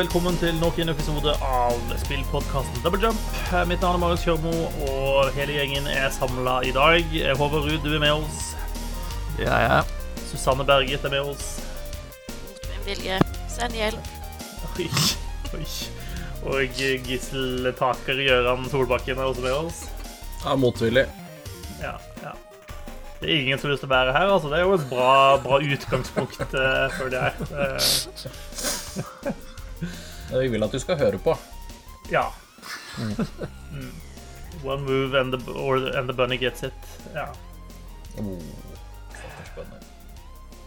velkommen til nok en episode av spillpodkasten Double Jump. Mitt navn er Marius Kjørmo, og hele gjengen er samla i dag. Håvard Ruud, du er med oss. Ja, ja. Susanne Berget er med oss. Mot min vilje. Send hjelp. Oi, oi. Og gisseltaker Taker Gjøran Solbakken er også med oss. ja motvillig. Ja, ja. Det er ingen som har lyst til å være her, altså. Det er jo et bra, bra utgangspunkt, uh, føler jeg. Eh, Vi vil at du skal høre på. ja. Mm. One move and the, or, and the bunny gets it. Ja. Oh,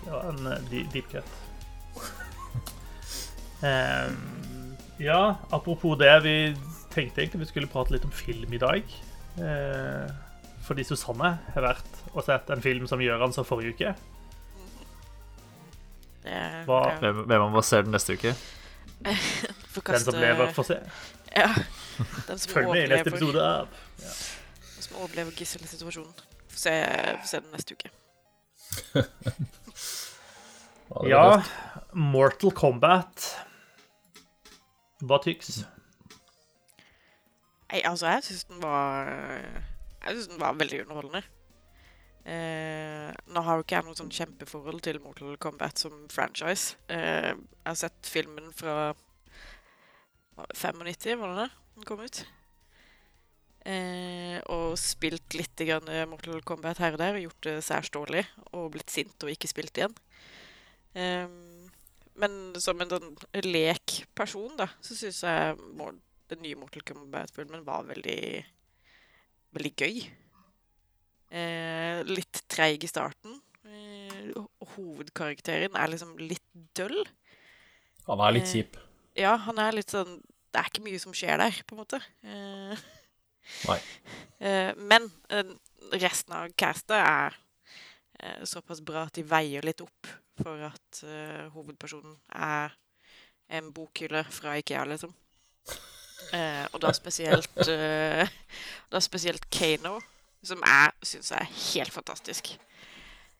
var en uh, deep cut. um, ja, apropos det, vi tenkte egentlig vi skulle prate litt om film i dag. Uh, fordi Susanne har vært og sett en film som Gjøran så forrige uke. Hva- Hvem, hvem av oss ser den neste uke? Den som lever, får se. Ja. Den som Følg med i neste episode av den som overlever gisselsituasjonen. Få se, se den neste uke. Ja, Ja. Mortal Kombat. Hva tyks? Nei, altså, jeg syns den var Jeg syns den var veldig underholdende. Eh, nå har jo ikke jeg noe sånn kjempeforhold til Mortal Kombat som franchise. Eh, jeg har sett filmen fra 95, var det det? Den kom ut. Eh, og spilt litt grann Mortal Kombat her og der, og gjort det særs dårlig. Og blitt sint og ikke spilt igjen. Eh, men som en sånn lek person, da, så syns jeg den nye Mortal Kombat-filmen var veldig veldig gøy. Eh, litt treig i starten. Eh, hovedkarakteren er liksom litt døll. Han er litt Eh, kjip. Ja, han er litt sånn Det er ikke mye som skjer der, på en måte. Eh, Nei. eh, men eh, resten av castet er såpass bra at de veier litt opp for at hovedpersonen er en bokhylle fra Ikea, liksom. Eh, og da spesielt eh, Da spesielt Kano, som jeg syns er helt fantastisk.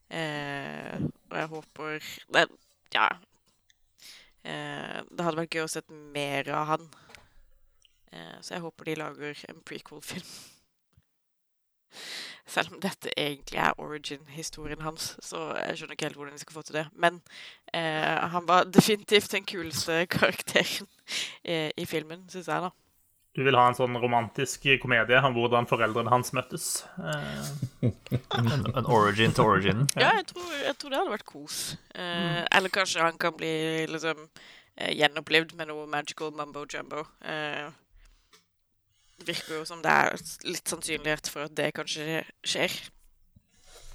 Eh, og jeg håper det, Ja. Eh, det hadde vært gøy å sett mer av han. Eh, så jeg håper de lager en prequel-film. Selv om dette egentlig er origin-historien hans, så jeg skjønner ikke helt hvordan de skal få til det. Men eh, han var definitivt den kuleste karakteren eh, i filmen, syns jeg, da. Du vil ha en sånn romantisk komedie om hvordan foreldrene hans møttes. Eh, En, en origin til originen. Ja, jeg tror, jeg tror det hadde vært kos. Eh, Eller kanskje han kan bli liksom eh, gjenopplivd med noe magical mumbo jumbo. Eh, det virker jo som det er litt sannsynlighet for at det kanskje skjer.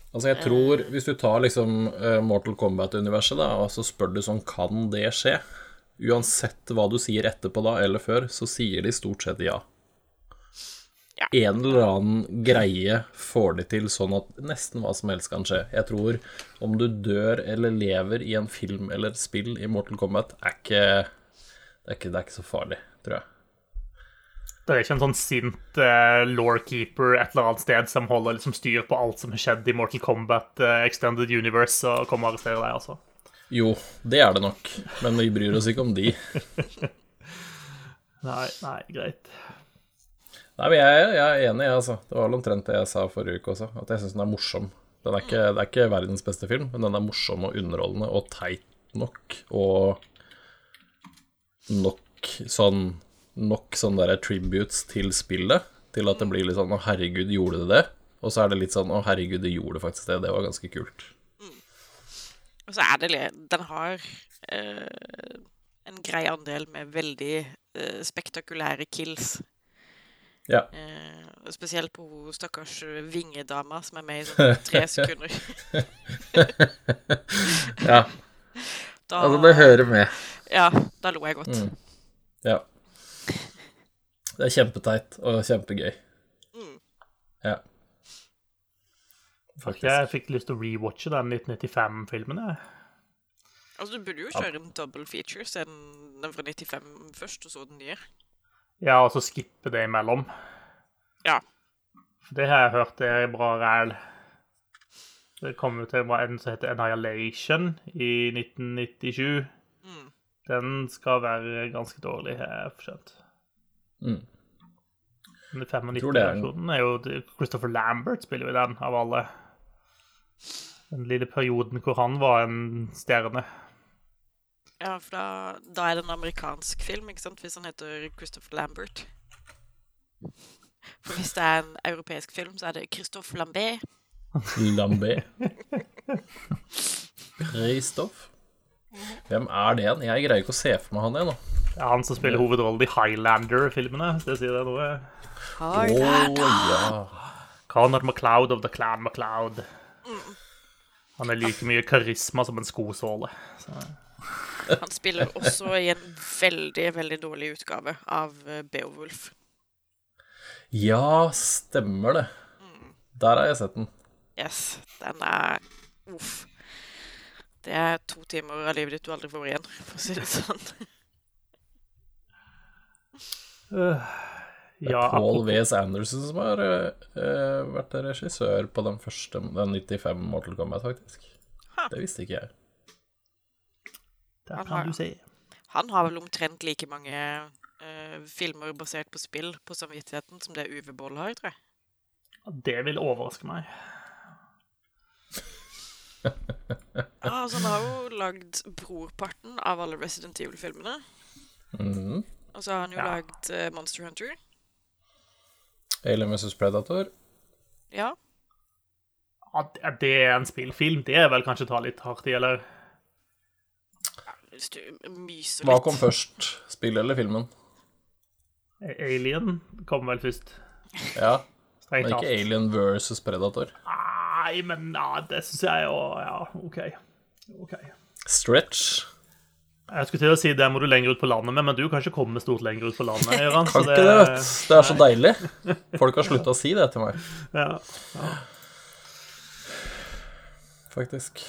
Altså, jeg tror Hvis du tar liksom eh, Mortal Kombat-universet, da, og så spør du sånn Kan det skje? Uansett hva du sier etterpå da, eller før, så sier de stort sett ja. Ja. En eller annen greie får de til sånn at nesten hva som helst kan skje. Jeg tror om du dør eller lever i en film eller et spill i Mortal Kombat, er ikke Det er ikke, det er ikke så farlig, tror jeg. Det er ikke en sånn sint uh, lawkeeper et eller annet sted som holder liksom styr på alt som har skjedd i Mortal Kombat uh, Extended Universe, og kommer og arresterer deg, altså. Jo, det er det nok, men vi bryr oss ikke om de. Nei, nei, greit. Nei, men jeg, jeg er enig, jeg, altså. Det var omtrent det jeg sa forrige uke også, at jeg syns den er morsom. Den er ikke, det er ikke verdens beste film, men den er morsom og underholdende og teit nok og nok sånn Nok sånne der tributes til spillet, til at det blir litt sånn 'Å, herregud, gjorde det det?' Og så er det litt sånn 'Å, herregud, det gjorde faktisk det'. Det var ganske kult. Og så er det Den har eh, en grei andel med veldig eh, spektakulære kills. Ja. Eh, spesielt på hun stakkars vingedama som er med i sånn tre sekunder. ja. Da, Altså, det hører med. Ja, da lo jeg godt. Mm. Ja. Det er kjempeteit og kjempegøy. Mm. Ja. Faktisk. Jeg fikk lyst til å rewatche den 1995-filmen. jeg. Altså, du burde jo kjøre en double feature, se den, den fra 95 først, og så den nye. Ja, og så skippe det imellom. Ja. Det har jeg hørt det er bra ræl. Det kom jo til en som heter Annihilation i 1997. Mm. Den skal være ganske dårlig, har jeg skjønt. Mm. Er 95-versjonen er jo Christopher Lambert spiller jo i den, av alle. Den lille perioden hvor han var en stjerne. Ja, for da, da er det en amerikansk film, ikke sant? Hvis han heter Christopher Lambert. For hvis det er en europeisk film, så er det Christophe Lambert. Lambé. Christophe. Hvem er det igjen? Jeg greier ikke å se for meg han igjen, nå. Det er han som spiller hovedrollen i Highlander-filmene, hvis det sier det noe. Oh, ja. Conor MacLeod of the Clan MacLeod. Han er like mye karisma som en skosåle. Så. Han spiller også i en veldig, veldig dårlig utgave av eh, Beowulf. Ja, stemmer det. Der har jeg sett den. Yes, den er Uff. Det er to timer av livet ditt du aldri får igjen, for å si det sånn. Ja, Paul V.S. Anderson som har uh, vært regissør på den første, den 95 Mortal Kombat, faktisk. Ha. Det visste ikke jeg. Der har- kan du se. Han har vel omtrent like mange uh, filmer basert på spill på samvittigheten som det Uwe Boll har, tror jeg. Det vil overraske meg. Ja, altså, han har jo lagd brorparten av alle Resident Evil-filmene. Mhm. Og så har han jo Ja. lagd uh, Monster Hunter. Alien vs. Predator. Ja. At at det er en spillfilm, det er vel kanskje å ta litt hardt i, eller? Hvis du myser Hva kom først? Spillet eller filmen? Alien kom vel først. Ja, men ikke tatt. Alien versus Predator. Nei, men ja, det syns jeg jo Ja, OK. OK. Stretch. Jeg skulle til å si det må du lenger ut på landet med, men du kan ikke komme stort lenger ut på landet. Gøran, Kan så ikke det, vet du. Det er så deilig. Folk har slutta å si det til meg, Ja. faktisk.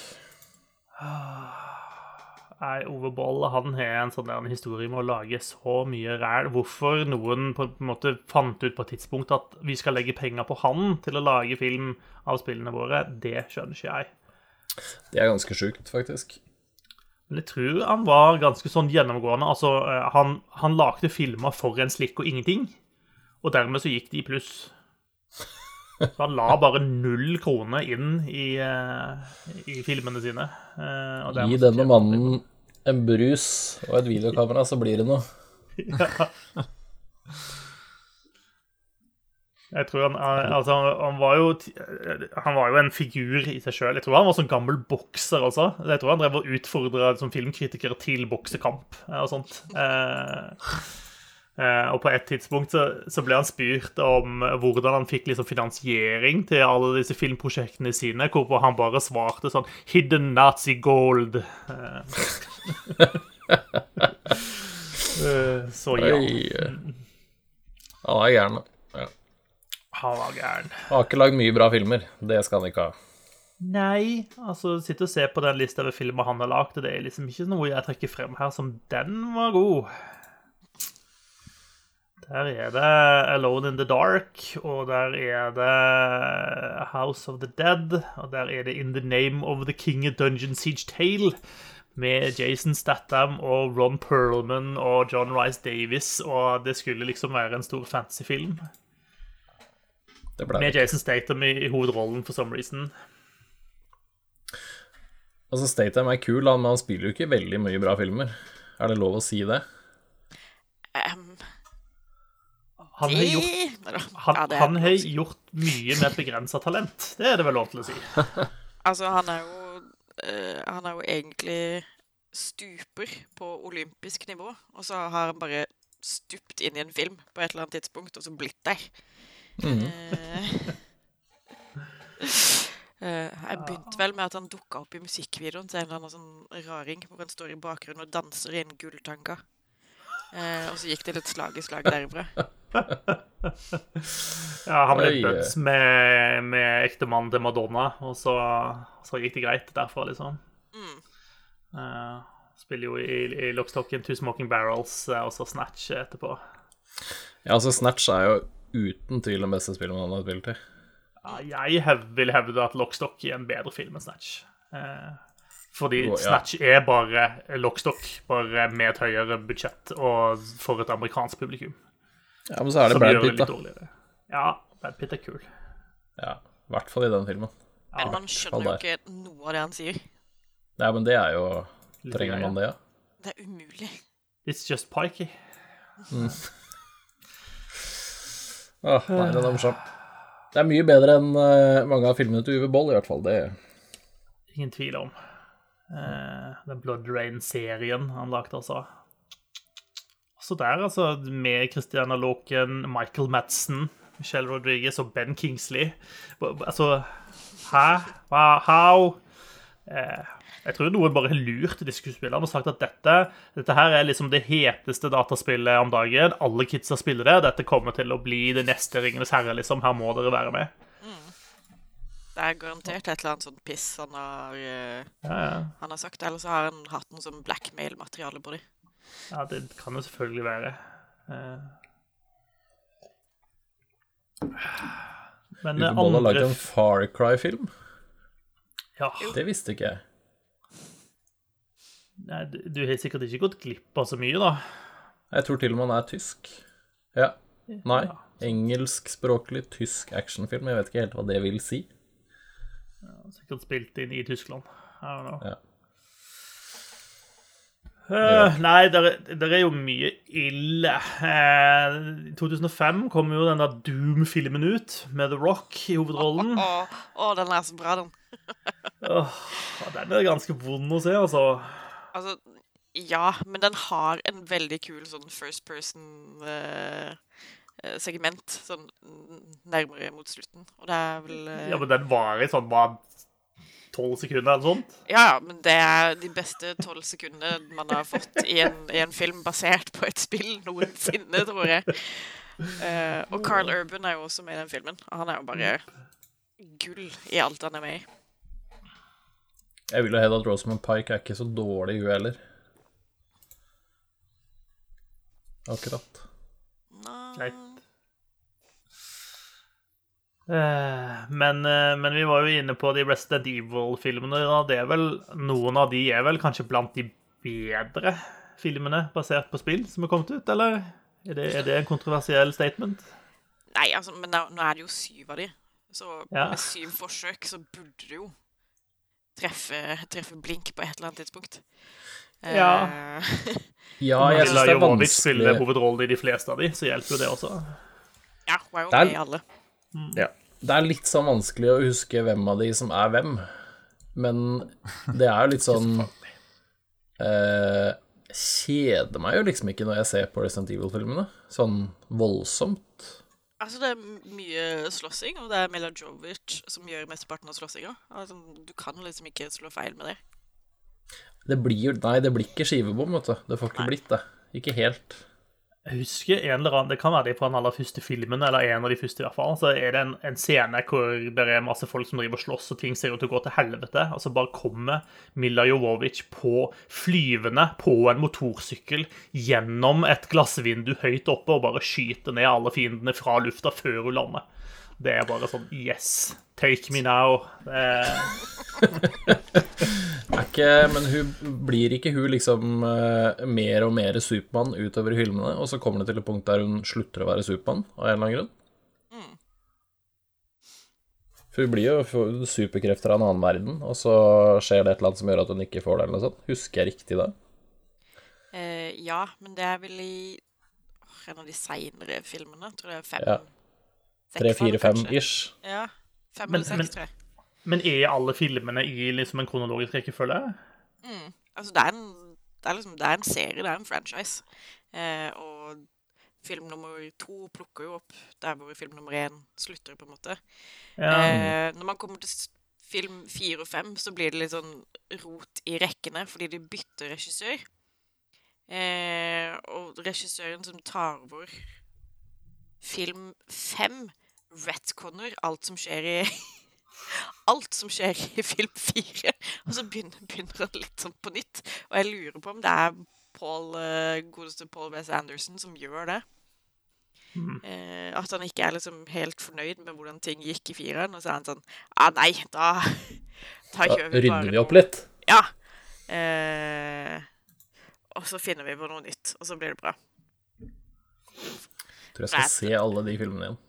Nei, Ove Boll han har en sånn en historie med å lage så mye ræl. Hvorfor noen på en måte fant ut på et tidspunkt at vi skal legge penger på han til å lage film av spillene våre, det skjønner ikke jeg. Det er ganske sjukt, faktisk. Men jeg tror han var ganske sånn gjennomgående. Altså, eh, han, han lagde filmer for en slikk og ingenting, og dermed så gikk de i pluss. Så han la bare null kroner inn i, eh, i filmene sine. eh, og Gi denne mannen en brus og et videokamera, så blir det noe. Jeg tror han, altså, han, var jo, han var jo en figur i seg sjøl. Jeg tror han var sånn gammel bokser også. Jeg tror han drev og utfordra som filmkritiker til boksekamp eh, og sånt. Eh, eh, og på et tidspunkt så, så ble han spurt om hvordan han fikk liksom finansiering til alle disse filmprosjektene sine, hvorpå han bare svarte sånn 'Hidden Nazi gold'. Eh. Eh, så ja. Oi. Han er gæren. Ja. Han var gæren. Han har ikke lagd mye bra filmer. Det skal han ikke ha. Nei, altså sitte og se på den lista over filmer han har lagd, og det er liksom ikke noe jeg trekker frem her som den var god. Der er det Alone in the Dark, og der er det House of the Dead, og der er det In the Name of the King of Dungeon Siege Tale, med Jason Statham og Ron Perlman og John Rice Davis, og det skulle liksom være en stor fantasyfilm. Med. Jason Statham i, i hovedrollen, for some reason. Altså, Statham er kul, han, men han spiller jo ikke veldig mye bra filmer. Er det lov å si det? Um, Han har gjort Han, Ja, det er han har gjort mye med et begrensa talent. Det er det vel lov til å si. Altså, han er jo Uh, Han er jo egentlig stuper på olympisk nivå, og så har han bare stupt inn i en film på et eller annet tidspunkt, og så blitt der. Eh, eh, jeg begynte vel med at han dukka opp i musikkvideoen til en eller annen sånn raring hvor han står i bakgrunnen og danser i en gulltanga. Eh, og så gikk det litt slag i slag derfra. Ja, han ble buds med, med ektemannen til Madonna, og så, så gikk det greit derfra, liksom. Mm. Uh, spiller jo i, i Lockstocken, Two Smoking Barrels og så Snatch etterpå. Ja, altså, Snatch er jo uten tvil den beste spillet man har spilt i. Ja, jeg hev, vil hevde at Lockstock er en bedre film enn Snatch. Eh, Fordi ja. Snatch er bare lockstock, bare med et høyere budsjett og for et amerikansk publikum. Ja, men så er det Brad Pitt, da. Ja, Brad Pitt er kul. Ja, I hvert fall i den filmen. Men man skjønner jo ikke noe av det han sier. Ja, men det er jo Trenger man det, ja? Det er umulig. It's just pikey. Åh, nei, den er morsom. Det er mye bedre enn eh, mange av filmene til Uwe Boll, i hvert fall. Det Ingen tvil om. Uh, den Blood Rain-serien han lagde, altså. Så der, altså, med Christiana Loken, Michael Madsen, Michelle Rodriguez og Ben Kingsley. Altså, hæ? Hva? How? Eh, jeg tror noen bare har lurt disse skuespillerne og sagt at dette, dette her er liksom det heteste dataspillet om dagen. Alle kidsa spiller det. Dette kommer til å bli det neste Ringenes herre, liksom. Her må dere være med. Det er garantert et eller annet sånt piss han har, eh, Ja, ja. han har sagt. Eller så har han hatt noe sånn blackmail-materiale på dem. Ja, det kan jo selvfølgelig være. Eh. Men det Boll har lagd en Far Cry-film. ja, Det visste ikke jeg. Nei, du har sikkert ikke gått glipp av så mye, da. Jeg tror til og med han er tysk. Ja. Nei. Engelskspråklig tysk actionfilm. Jeg vet ikke helt hva det vil si. Sikkert spilt inn i Tyskland. I don't know. Ja. Uh, nei, det er- jo mye ille. Eh, I 2005 kom jo denne Doom-filmen ut, med The Rock i hovedrollen. Å, å, den er så bra, den. uh, den er ganske vond å se, altså. Altså, ja, men den har en veldig kul sånn first person-segment. sånn mm, nærmere mot slutten. Og det er vel uh... Ja, men den varer i sånn bare tolv sekunder eller sånt. Ja, ja, men det er de beste tolv sekundene man har fått i en, i en film basert på et spill noensinne, tror jeg. Uh, og Carl Urban er jo også med i den filmen. Og han er jo bare gull i alt han er med i. Jeg vil jo hevde at Rosamund Pike er ikke så dårlig, hun heller. Akkurat. Nei. Eh, Men, eh, men vi var jo inne på de Resident Evil-filmene. og Det er vel, noen av de er vel kanskje blant de bedre filmene basert på spill som er kommet ut, eller? Er det, er det en kontroversiell statement? Nei, altså, men nå, nå er det jo syv av de. Så Ja. med syv forsøk så burde det jo treffe, treffe blink på et eller annet tidspunkt. Ja. Eh, Ja, jeg Mila syns det er Jovovich spiller hovedrollen i de fleste av de, så hjelper jo det også. ja, hun er jo Det er- med i alle. ja. Det er litt sånn vanskelig å huske hvem av de som er hvem. Men det er jo litt sånn eh, Kjeder meg jo liksom ikke når jeg ser på Resident Evil-filmene. Sånn voldsomt. Altså, det er mye slåssing, og det er Mela Jovic som gjør mesteparten av slåssinga. Altså, du kan liksom ikke slå feil med det. Det blir jo Nei, det blir ikke skivebom, vet du. Det får ikke blitt det. Ikke helt. Jeg husker en eller annen, Det kan være det fra den aller første filmen, eller en av de første i hvert fall. Så er det en, en scene hvor det er masse folk som driver og slåss, og ting ser ut til å gå til helvete. Og så bare kommer Mila Jovovich på flyvende på en motorsykkel gjennom et glassvindu høyt oppe og bare skyter ned alle fiendene fra lufta før hun lander. Det er bare sånn Yes, take me now. Det Er ikke, men hun blir ikke hun liksom eh, mer og mer Supermann utover i filmene, og så kommer det til et punkt der hun slutter å være Supermann av en eller annen grunn? For hun blir jo superkrefter av en annen verden, og så skjer det et eller annet som gjør at hun ikke får det, eller noe sånt. Husker jeg riktig da? Uh, ja, men det er vel i oh, en av de seinere filmene. Tror det er fem Ja. Tre, fire, fem-ish. Ja. Fem Men- eller seks, tror jeg. Men er alle filmene i liksom en kronologisk rekkefølge? Altså, det er en, det er liksom, det er en serie, det er en franchise. Eh, og film nummer to plukker jo opp der hvor film nummer én slutter, på en måte. Ja. Eh, når man kommer til film fire og fem, så blir det litt sånn rot i rekkene, fordi de bytter regissør. Eh, og regissøren som tar over film fem, retconner alt som skjer i Alt som skjer i film fire. Og så begynner, begynner han litt sånn på nytt. Og jeg lurer på om det er Paul, eh, godeste Paul Wes Anderson som gjør det. Eh, at han ikke er liksom helt fornøyd med hvordan ting gikk i fireren. Og så er han sånn ah, Nei, da, da Da vi bare rydder vi opp litt. Ja. Eh, og så finner vi på noe nytt, og så blir det bra. Tror jeg skal se alle de filmene igjen.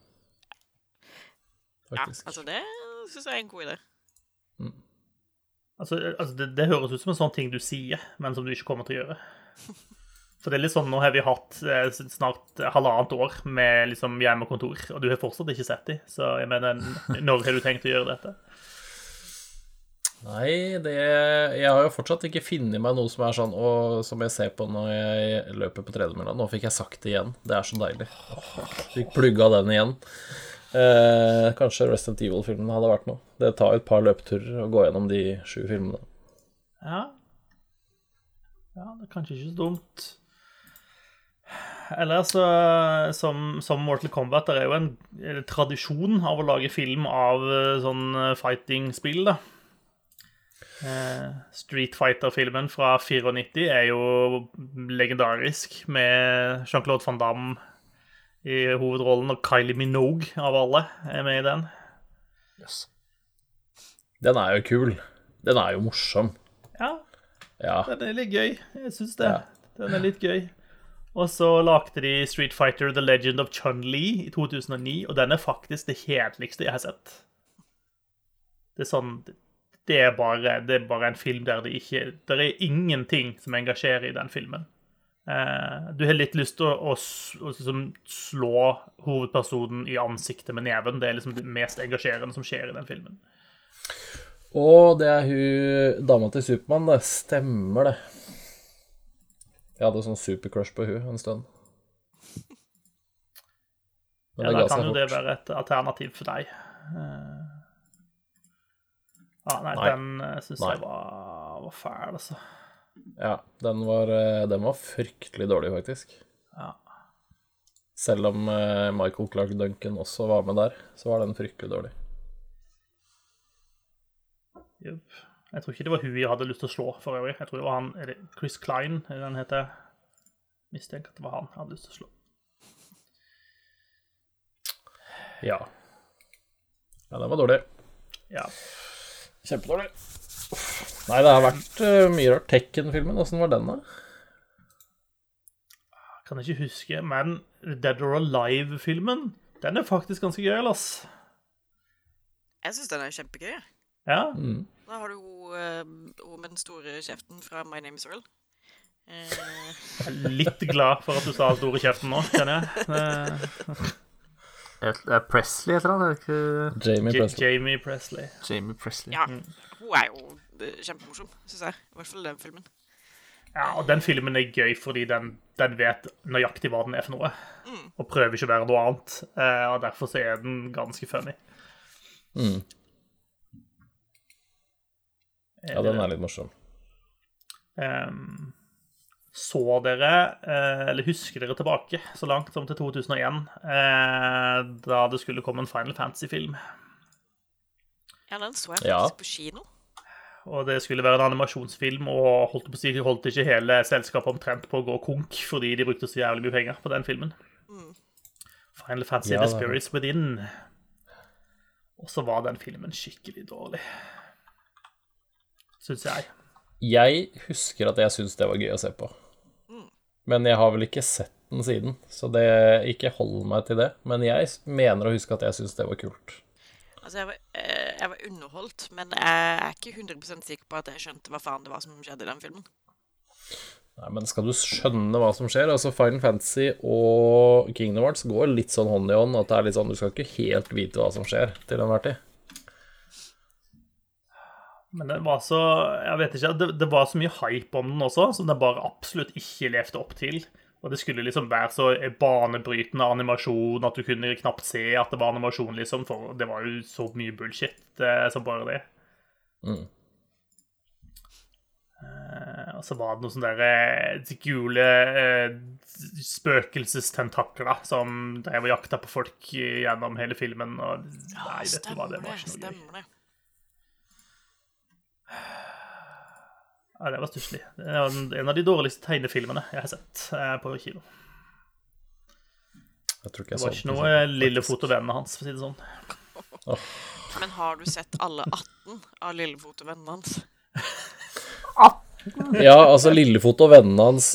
Ja, altså det syns jeg er en god idé. Altså, altså det, det høres ut som en sånn ting du sier, men som du ikke kommer til å gjøre. For det er litt sånn, Nå har vi hatt eh, snart halvannet år med liksom hjemmekontor, og du har fortsatt ikke sett dem. Så jeg mener, når har du tenkt å gjøre dette? Nei, det Jeg har jo fortsatt ikke funnet meg noe som er sånn Og som jeg ser på når jeg løper på tredemølla. Nå fikk jeg sagt det igjen. Det er så deilig. Fikk plugga den igjen. Eh, kanskje Resident Evil-filmen hadde vært noe. Det tar et par løpeturer å gå gjennom de sju filmene. Ja. Ja, det er kanskje ikke så dumt. Eller så, som, som Mortal Kombat, det er jo en, en tradisjon av å lage film av eh, sånn eh, fighting-spill, da. Eh, Street Fighter-filmen fra 94 er jo legendarisk, med Jean-Claude van Damme i hovedrollen, og Kylie Minogue av alle er med i den. Yes. Den er jo kul. Den er jo morsom. Ja, Ja. Den er litt gøy. Jeg syns det. Ja. Den er litt gøy. Og så lagde de Street Fighter The Legend of Chun-Li i 2009, og den er faktisk det kjedeligste jeg har sett. Det er sånn Det er bare, det er bare en film der det ikke Det er ingenting som engasjerer i den filmen. Eh, du har litt lyst til å, å, å liksom slå hovedpersonen i ansiktet med neven. Det er liksom det mest engasjerende som skjer i den filmen. Og det er hun dama til Supermann, det. Stemmer det. Jeg hadde sånn supercrush på hun en stund. Men ja, da kan jo det være et alternativ for deg? Eh, Ja, nei, Nei. den syns jeg var, var fæl, altså. Ja, den var, eh, den var fryktelig dårlig, faktisk. Ja. Selv om eh, Michael Clark Duncan også var med der, så var den fryktelig dårlig. Jepp. Jeg tror ikke det var hun jeg hadde lyst til å slå, for øvrig. Jeg tror det var han er det Chris Klein, eller han heter. Mistenker at det var han jeg hadde lyst til å slå. Ja. Ja, den var dårlig. Ja. Kjempedårlig. Nei, det har vært uh, mye rart. Tekken-filmen, åssen var den, da? Kan jeg ikke huske, men Dead or Alive-filmen, den er faktisk ganske gøy, ass. Jeg syns den er kjempegøy. Ja. Mm. Da har du hun, eh, med den store kjeften fra My Name Is Earl. Uh... Jeg er litt glad for at du sa store kjeften nå, kjenner jeg. Eh, Et- Det er Presley et eller annet? ikke Jamie Presley. Jamie Presley. Jamie Presley? ja, hun er jo kjempemorsom, syns jeg. I hvert fall den filmen. Ja, og den filmen er gøy fordi den, den vet nøyaktig hva den er for noe. Og prøver ikke å være noe annet. Eh, og derfor så er den ganske funny. Mm. Ja, den er litt morsom. Ehm, så dere, eh, eller husker dere tilbake så langt som til 2001, eh, da det skulle komme en Final Fantasy-film? Ja, den så jeg Ja. faktisk på kino. Og det skulle være en animasjonsfilm, og holdt, på si, holdt ikke hele selskapet omtrent på å gå konk fordi de brukte så jævlig mye penger på den filmen. Final Fantasy Ja, The Spirits Within. Og så var den filmen skikkelig dårlig. Syns jeg. Jeg husker at jeg syntes det var gøy å se på. Men jeg har vel ikke sett den siden, så det ikke hold meg til det. Men jeg mener å huske at jeg syntes det var kult. Altså, jeg var, eh, jeg var underholdt, men jeg er ikke 100% sikker på at jeg skjønte hva faen det var som skjedde i den filmen. Nei, Men skal du skjønne hva som skjer Altså Final Fantasy og Kingdom Hearts går litt sånn hånd i hånd. At det er litt sånn, Du skal ikke helt vite hva som skjer til enhver tid. Men det var så Jeg vet ikke. Det, det var så mye hype om den også, som den bare absolutt ikke levde opp til. Og det skulle liksom være så banebrytende animasjon at du kunne knapt se at det var animasjon, liksom. For det var jo så mye bullshit eh, som bare det. Mm. Eh, og så var det noen sånne der, eh, gule eh, spøkelsestentakler som drev og jakta på folk gjennom hele filmen. Og nei, vet du hva, det var ikke noe gøy. Ja, det var stusslig. Det var en- av de dårligste tegnefilmene jeg har sett eh, på kino. Jeg tror ikke Det var ikke noe faktisk. Lillefot og vennene hans, for å si det sånn. Men har du sett alle 18 av Lillefot og vennene hans? Ja, altså Lillefot og vennene hans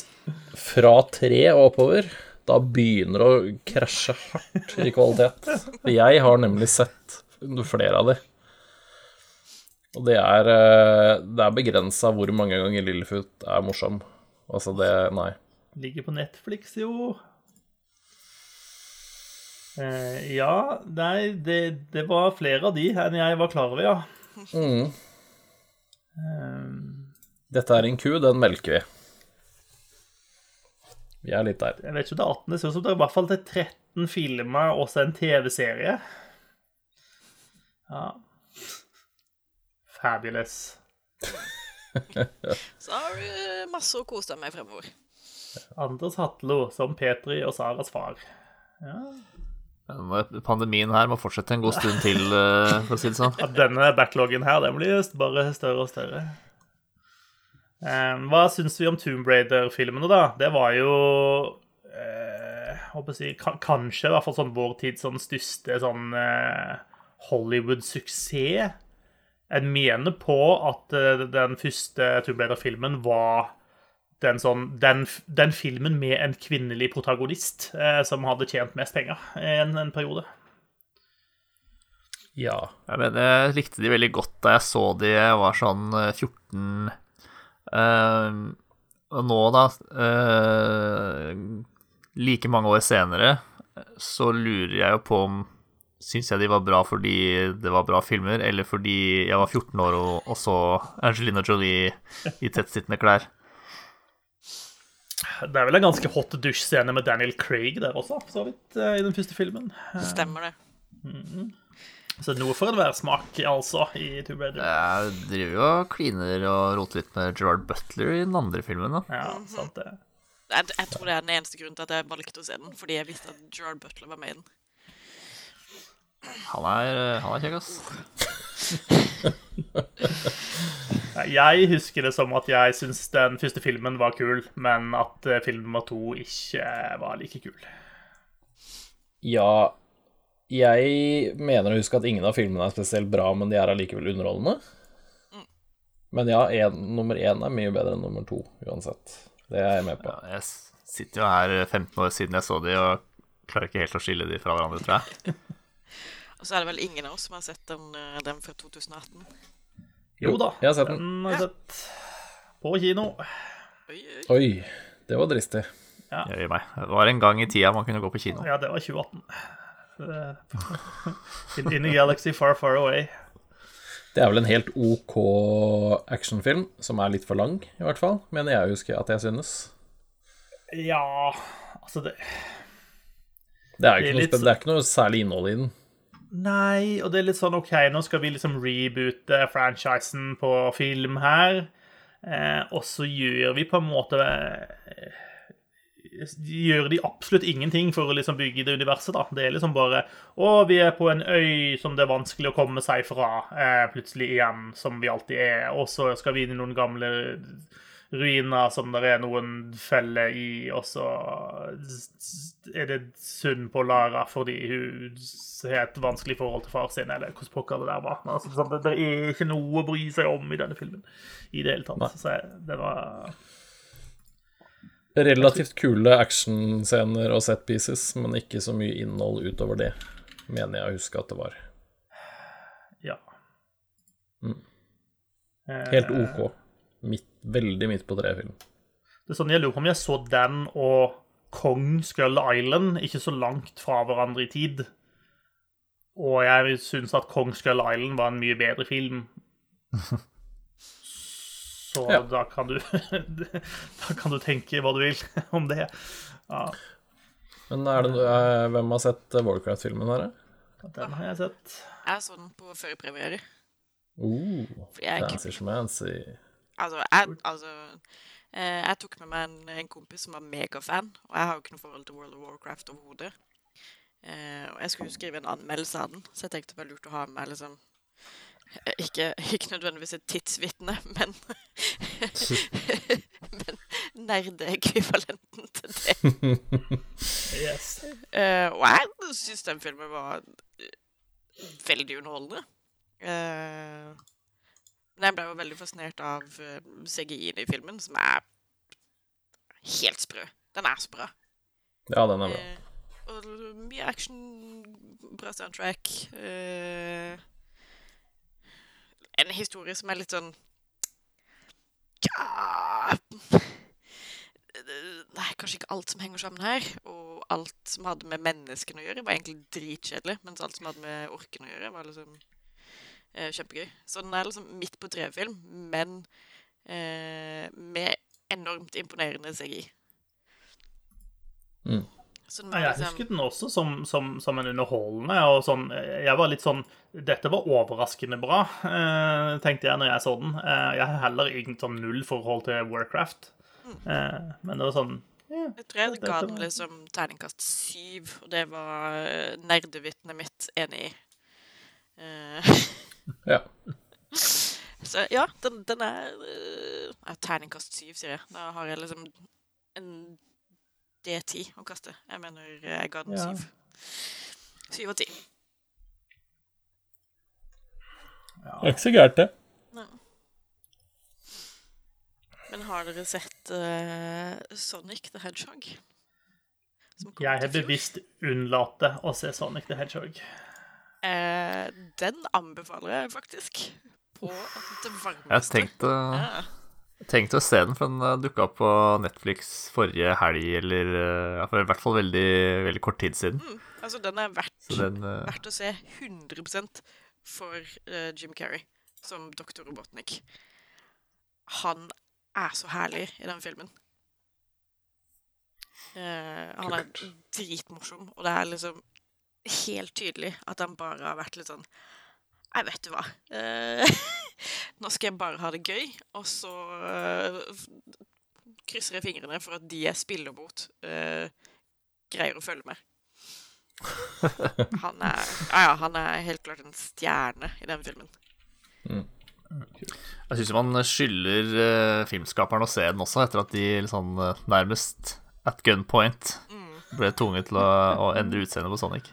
fra tre og oppover, da begynner det å krasje hardt i kvalitet. Jeg har nemlig sett flere av de. Og det er, eh, det er begrensa hvor mange ganger Lillefoot er morsom. Altså, det Nei. Ligger på Netflix, jo. Eh, ja, nei, det, det var flere av de enn jeg var klar over, ja. Mm. Eh, Dette er en ku, den melker vi. Vi er litt der. jeg vet ikke om det er 18, det ser ut som det er i hvert fall til 13 filmer og også en TV-serie. Ja. Fabulous. Så har du eh, masse å kose deg med fremover. Anders Hatlo som Petri og Saras far. Ja. Pandemien her må fortsette en god stund til, eh, for å si det sånn. At denne backloggen her, den blir bare større og større. Hva syns vi om Tomb Raider-filmene, da? Det var jo eh, håper å si, Kanskje i hvert fall sånn vår tids sånn største sånn eh, Hollywood-suksess. Jeg mener på at eh, den første Tomb Raider-filmen var den, sånn, den, den filmen med en kvinnelig protagonist eh, som hadde tjent mest penger i en, en periode. Ja. Jeg, mener, jeg likte de veldig godt da jeg så de jeg var sånn eh, 14 Eh, Og nå, da, eh, like mange år senere, så lurer jeg jo på om Syns jeg de var bra fordi det var bra filmer, eller fordi jeg var 14 år og, og så Angelina Jolie i tettsittende klær? Det er vel en ganske hot dusj-scene med Daniel Craig der også, så vidt, eh, i den første filmen. Stemmer det. Så noe for enhver smak, altså, i Tomb Raider. Jeg driver jo og kliner og roter litt med Gerard Butler i den andre filmen. da. Ja, sant det. Jeg, jeg tror det er den eneste grunnen til at jeg valgte å se den, fordi jeg visste at Gerard Butler var med i den. Han er, han er kjekk, ass. Jeg husker det som at jeg syns den første filmen var kul, men at eh, film nummer to ikke var like kul. Ja Jeg mener å huske at ingen av filmene er spesielt bra, men de er allikevel underholdende. Men ja, en, nummer én er mye bedre enn nummer to, uansett. Det er jeg med på. Ja, jeg sitter jo her 15 år siden jeg så de, og klarer ikke helt å skille de fra hverandre, tror jeg. Og så er det vel ingen av oss som har sett den, eh, den fra 2018. Jo da, jeg har sett den. den har jeg sett på kino. Oi, oi. Oi, det var dristig. Jøye meg. Det var en gang i tida man kunne gå på kino. Ja, det var 2018. Eh, In, in a galaxy far, far away. Det er vel en helt OK actionfilm, som er litt for lang, i hvert fall. Mener jeg husker at jeg synes. Ja, altså det Det er Det er ikke, noe, det er ikke noe særlig innhold i den. Nei, og det er litt sånn OK, nå skal vi liksom reboote franchisen på film her. Eh, og så gjør vi på en måte eh, Gjør de absolutt ingenting for å liksom bygge det universet, da. Det er liksom bare Å, vi er på en øy som det er vanskelig å komme seg fra eh, plutselig igjen, som vi alltid er. Og så skal vi inn i noen gamle ruiner som det er noen feller i, og så er det synd på Lara fordi hun har et vanskelig forhold til far sin, eller hvordan pokker det der var. Altså, sånn, det, det er ikke noe å bry seg om i denne filmen i det hele tatt. Så jeg, det var Relativt kule actionscener og set pieces, men ikke så mye innhold utover det, mener jeg å huske at det var. Ja. Mm. Helt OK. Midt, veldig midt på treet-film. Det er sånn, Jeg lurer på om jeg så den og Kong Skull Island ikke så langt fra hverandre i tid. Og jeg syns at Kong Skull Island var en mye bedre film. Så Ja. da kan du Da kan du tenke hva du vil om det. Ja, Men er det, er, hvem har sett eh, Warcraft-filmen her? da? den har jeg sett. Jeg så den på førpremiere. Uh, Fordi fancy schmancy. Altså, jeg, altså eh, jeg tok med meg en, en kompis som var megafan, og jeg har jo ikke noe forhold til World of Warcraft overhodet. Eh, og jeg skulle jo skrive en anmeldelse av den, så jeg tenkte det var lurt å ha med meg liksom eh, ikke, ikke nødvendigvis et tidsvitne, men Men nerdeekvivalenten til det. Yes. Og jeg syns den filmen var veldig underholdende. Eh, Men jeg ble jo veldig fascinert av eh, CGI-en i filmen, som er helt sprø. Den er så bra. Ja, den er bra. Eh, og mye action, bra soundtrack. Eh, en historie som er litt sånn ja, er kanskje ikke alt som henger sammen her. Og alt som hadde med menneskene å gjøre, var egentlig dritkjedelig. Mens alt som hadde med orken å gjøre, var liksom eh, kjempegøy. Så den er liksom midt på treet-film, men eh, med enormt imponerende CGI. Mm. Så den Ja, var Jeg husker husket den også som, som, som en underholdende. og sånn, Jeg var litt sånn Dette var overraskende bra, eh, tenkte jeg når jeg så den. Eh, jeg har heller egentlig sånn null forhold til Warcraft. Eh, men det var sånn ja, Jeg tror jeg ga den liksom terningkast syv, og det var eh, nerdevitnet mitt enig i. Eh, Ja. så ja, den, den er uh, ja, Terningkast syv, sier jeg. Da har jeg liksom en D10 å kaste. Jeg mener jeg ga den Ja. syv. Syv og ti. Det er ikke så gærent, det. Men har dere sett uh, Sonic the Hedgehog? Som Jeg har bevisst unnlatt å se Sonic the Hedgehog. Eh, den anbefaler jeg faktisk. På det varmeste. Jeg tenkte, Ja. tenkte å se den, for den dukka opp på Netflix forrige helg, eller eh, ja, for i hvert fall veldig, veldig kort tid siden. Mm, altså, den er verdt, den eh, verdt å se 100 for uh, Jim Carrey som Dr. Robotnik. Han er så herlig i den filmen. Uh, han er dritmorsom, og det er liksom helt tydelig at han bare har vært litt sånn Nei, vet du hva. Eh, nå skal jeg bare ha det gøy, og så eh, krysser jeg fingrene for at de jeg spiller mot, eh, greier å følge med. Han er, ja, ja, han er helt klart en stjerne i den filmen. Jeg syns man skylder uh, filmskaperen å se den også, etter at de sånn, eh, nærmest at gunpoint ble tvunget til å, å endre utseendet på Sonic.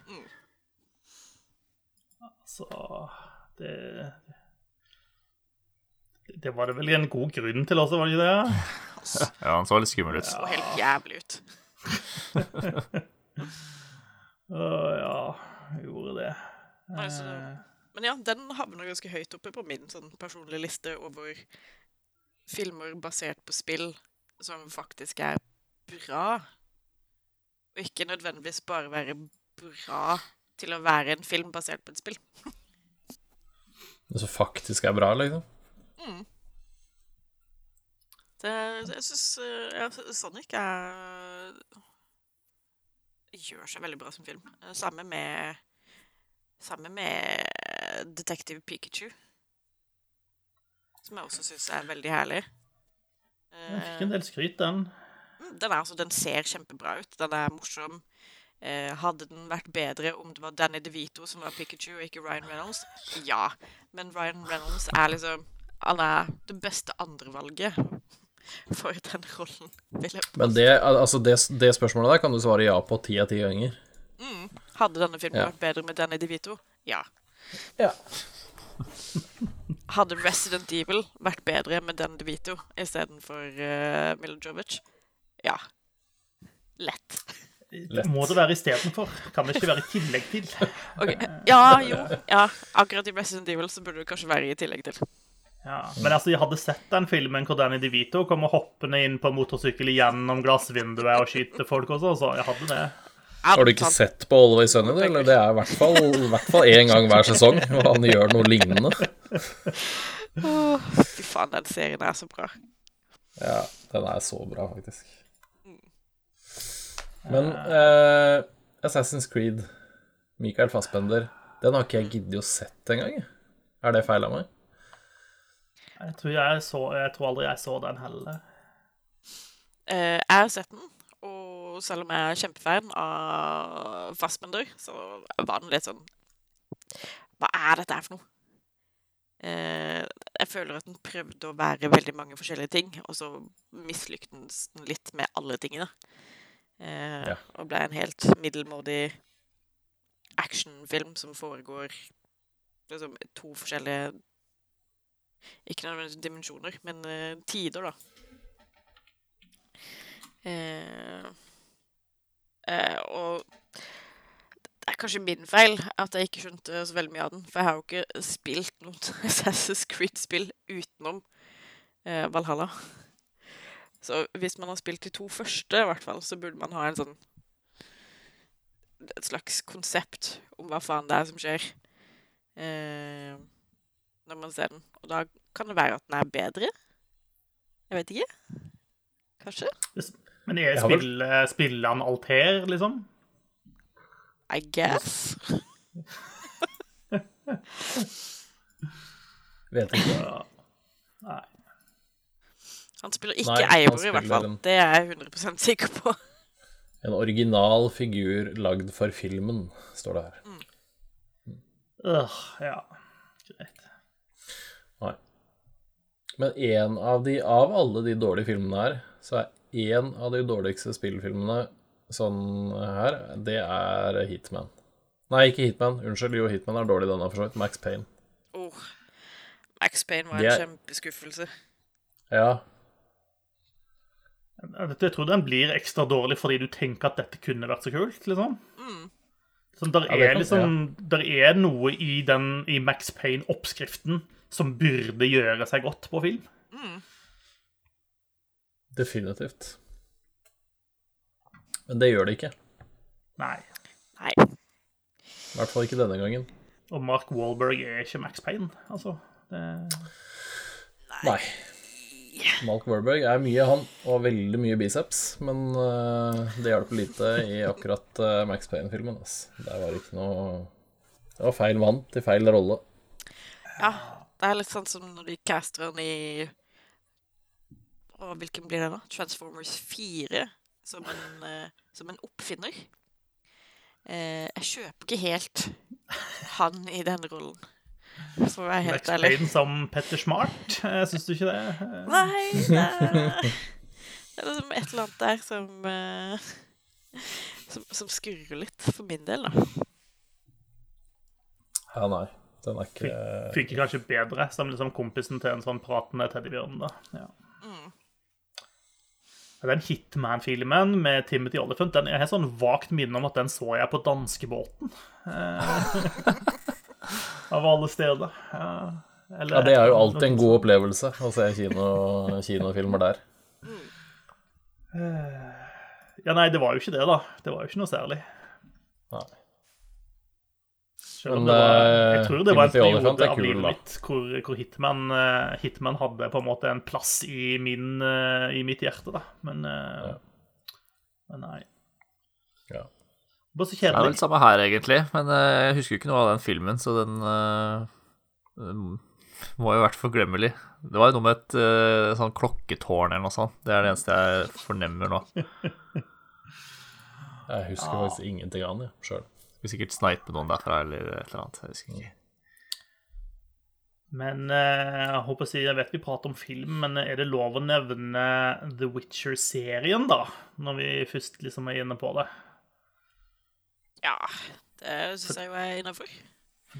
Så det Det var det vel en god grunn til også, var det ikke det? Ja, han så litt skummel ut. Så helt jævlig ut. Å ja, jeg gjorde det. Nei, så, Men ja, den havner ganske høyt oppe på min sånn personlige liste over filmer basert på spill som faktisk er bra. Og ikke nødvendigvis bare være bra til å være en film basert på et spill. Det som faktisk er bra, liksom. Det, jeg syns ja, Sonic er gjør seg veldig bra som film. Eh, Samme med Samme med Detective Pikachu. Som jeg også syns er veldig herlig. Jeg fikk en del skryt, den. Mm, Den, er, altså, den ser kjempebra ut. Den er morsom. Eh, hadde den vært bedre om det var Danny DeVito som var Pikachu, og ikke Ryan Reynolds? Ja. Men Ryan Reynolds er liksom Han er det beste andrevalget for den rollen. Vil jeg Men det, altså det, det spørsmålet der kan du svare ja på ti av ti ganger. Hadde denne filmen Ja. vært bedre med Danny DeVito? Ja. Ja. Hadde Resident Evil vært bedre med Danny DeVito istedenfor uh, Milojovic? Ja. Lett. Lett. Må det være istedenfor? Kan det ikke være i tillegg til? Okay. Ja, jo. Ja, akkurat i Resident Evil så burde det kanskje være i tillegg til. Ja, Men altså, jeg hadde sett den filmen hvor Danny DeVito kommer hoppende inn på motorsykkel gjennom glassvinduet og skyter folk også, så jeg hadde det. Har du ikke sett på Always Sunny? Eller det er i hvert fall i hvert fall én gang hver sesong, og han gjør noe lignende. Åh, Fy faen, den serien er så bra. Ja, den er så bra, faktisk. Men eh, Assassin's Creed, Michael Fassbender, den har ikke jeg giddet å sett engang. Er det feil av meg? Jeg tror, jeg, så, jeg tror aldri jeg så den heller. Eh, jeg har sett den, og selv om jeg er kjempefan av Fassbender, så var den litt sånn Hva er dette her for noe? Eh, jeg føler at den prøvde å være veldig mange forskjellige ting, og så mislyktes den litt med alle tingene. Eh, Ja. Og ble en helt middelmådig actionfilm som foregår liksom to forskjellige Ikke nødvendigvis dimensjoner, men eh, tider, da. Eh, eh, og det er kanskje min feil at jeg ikke skjønte så veldig mye av den. For jeg har jo ikke spilt noe Assassin's Creed-spill utenom eh, Valhalla. Så hvis man har spilt de to første, i hvert fall, så burde man ha en sånn Et slags konsept om hva faen det er som skjer eh, når man ser den. Og da kan det være at den er bedre. Jeg vet ikke. Kanskje? Men er Ja spill, spiller han Alter, liksom? I guess. Vet ikke. Han spiller ikke Nei, Eivor, i hvert fall. en- Det er jeg 100 sikker på. En original figur lagd for filmen, står det her. Øh, ja. Greit. Nei. Men en av de, av alle de dårlige filmene her, så er en av de dårligste spillfilmene sånn her, det er Hitman. Nei, ikke Hitman. Unnskyld, jo, Hitman er dårlig denne, for så vidt. Max Payne. Oh. Max Payne var en er- kjempeskuffelse. Ja, Jeg jeg tror den blir ekstra dårlig fordi du tenker at dette kunne vært så kult, liksom. Sånn, der, er ja, liksom, der er noe i, den, i Max Payne-oppskriften som burde gjøre seg godt på film. definitivt. Men det gjør det ikke. Nei. Nei. I hvert fall ikke denne gangen. Og Mark Wahlberg er ikke Max Payne, altså. Det... Nei. Malk Warburg er mye, han, og veldig mye biceps, men uh, det hjelper lite i akkurat uh, Max Payne-filmen. Det var ikke noe Det var feil mann til feil rolle. Ja, det er litt sånn som når de caster han i og hvilken blir det da? Transformers 4 som en, uh, som en oppfinner. Uh, jeg kjøper ikke helt han i den rollen, for å være helt Max. Payne som Petter Smart, eh, syns du ikke det? Eh, Nei, det er, det er liksom et eller annet der som eh, som, som skurrer litt, for min del, da. Ja, nei. Den er ikke Funker kanskje bedre som liksom kompisen til en sånn pratende teddybjørn. da. Ja. Ja, Den Hitman-filmen med Timothy Oliphant den, Jeg har sånn vagt minne om at den så jeg på danskebåten. Eh, av alle steder. Ja, eller- Ja, det er jo alltid en god opplevelse å se kino, kinofilmer der. Ja, nei, det var jo ikke det, da. Det var jo ikke noe særlig. Nei. Selv om Men, det var, jeg eh, tror det var en periode er av livet mitt hvor, hvor Hitman, eh, Hitman hadde på en måte en plass i, min, eh, i mitt hjerte, da. Men, eh, Ja. men nei. Ja. Det var så Det er vel kjedelig. samme her, egentlig. Men eh, jeg husker jo ikke noe av den filmen, så den eh, må var jo vært forglemmelig. Det var jo noe med et uh, sånn klokketårn eller noe sånt. Det er det eneste jeg fornemmer nå. Jeg husker faktisk ingenting av den, sjøl. Skulle sikkert snipe noen derfra eller et eller annet. Jeg husker ikke. Men uh, jeg håper å si, jeg vet vi prater om film, men er det lov å nevne The Witcher-serien, da? Når vi først liksom er inne på det. Ja, det syns jeg jo er innafor.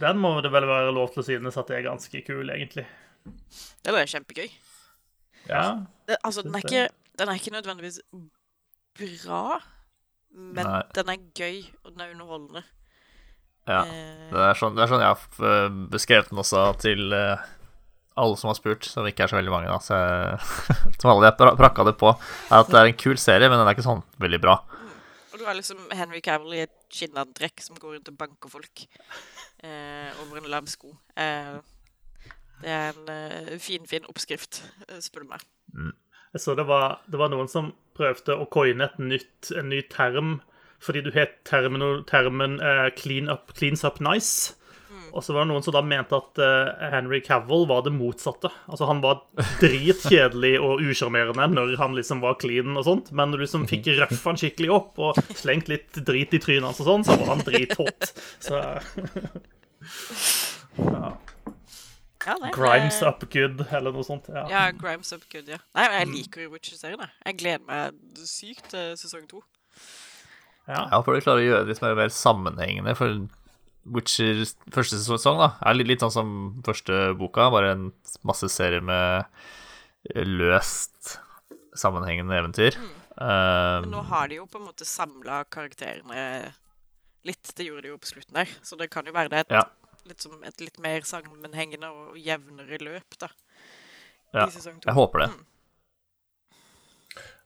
Den må det vel være lov til å synes at det er ganske kul, egentlig. Det er kjempegøy. Ja. Det, altså, den er, ikke, den er ikke nødvendigvis bra, men Nei. den er gøy, og den er underholdende. Ja. Eh, Det er sånn, det er sånn jeg har eh, beskrevet den også til eh, alle som har spurt, som ikke er så veldig mange, da. Så jeg, som alle jeg pra- prakka det på, er at det er en kul serie, men den er ikke sånn veldig bra. og du har liksom Henry Cavill i et skinnantrekk som går rundt og banker folk eh, over en lav sko. Eh, det er en eh, fin, fin oppskrift, eh, spør du meg. Jeg så det var, det var noen som prøvde å coine en ny term fordi du het termen, termen eh, clean up, 'cleans up nice'. Og så var det noen som da mente at uh, Henry Cavill var det motsatte. Altså Han var dritkjedelig og usjarmerende når han liksom var clean og sånt, men når du liksom fikk røffa han skikkelig opp og slengt litt drit i trynet hans og sånn, så var han drithot. Så Ja, nei, Grimes eh, up good, eller noe sånt. Ja. Ja, Grimes up good, ja. Nei, jeg liker jo Witcher-serien. jeg. Jeg gleder meg sykt til sesong to. Ja. ja, for du klarer å gjøre det litt mer, mer sammenhengende, for Witcher første sesong da, er litt, litt sånn som første boka, bare en masse serier med løst sammenhengende eventyr. Men nå Um, har de jo på en måte samla karakterene litt. Det gjorde de jo på slutten der. Så det kan jo være det et, Ja. litt, som et litt mer sammenhengende og jevnere løp, da. Ja, I to. jeg håper det.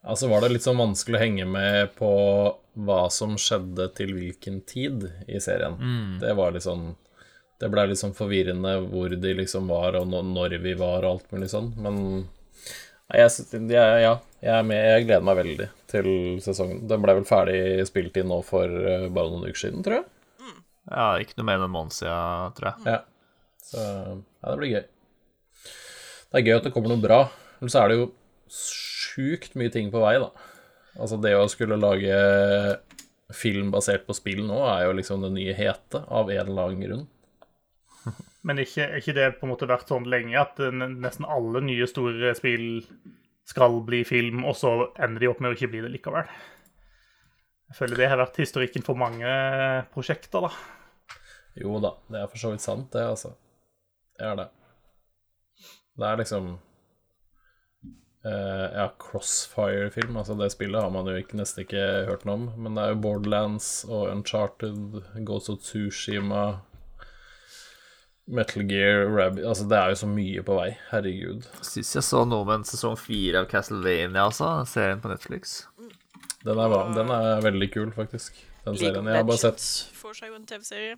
Altså var det litt sånn vanskelig å henge med på hva som skjedde til hvilken tid i serien. Det var litt sånn Det blei litt sånn forvirrende hvor de liksom var, og når vi var, og alt mulig sånn. Men jeg, jeg, ja, jeg med. Jeg gleder meg veldig til sesongen. Den ble vel ferdig spilt inn nå for eh, bare noen uker siden, tror jeg. Ja, ikke noe mer enn en måned siden, tror jeg. Ja. Så ja, det blir gøy. Det er gøy at det kommer noe bra. Men så er det jo sjukt mye ting på vei, da. Altså, det å skulle lage film basert på spill nå, er jo liksom det nye hete, av en eller annen grunn. Men ikke, ikke det på en måte vært sånn lenge at nesten alle nye store spill skal bli film, og så ender de opp med å ikke bli det likevel? Jeg føler det har vært historikken for mange prosjekter, da. Jo da, det er for så vidt sant, det, altså. Det er det. Det er liksom eh, Ja, Crossfire-film, altså det spillet har man jo ikke, nesten ikke hørt noe om. Men det er jo Borderlands og Uncharted, Ghost of Tsushima Metal Gear, Rabbit Altså, det er jo så mye på vei. Herregud. Syns jeg så noe med en sesong fire av Castlevania, altså. Serien på Netflix. Den er, den er veldig kul, faktisk. Den League serien. Jeg har bare sett får seg jo en TV-serie.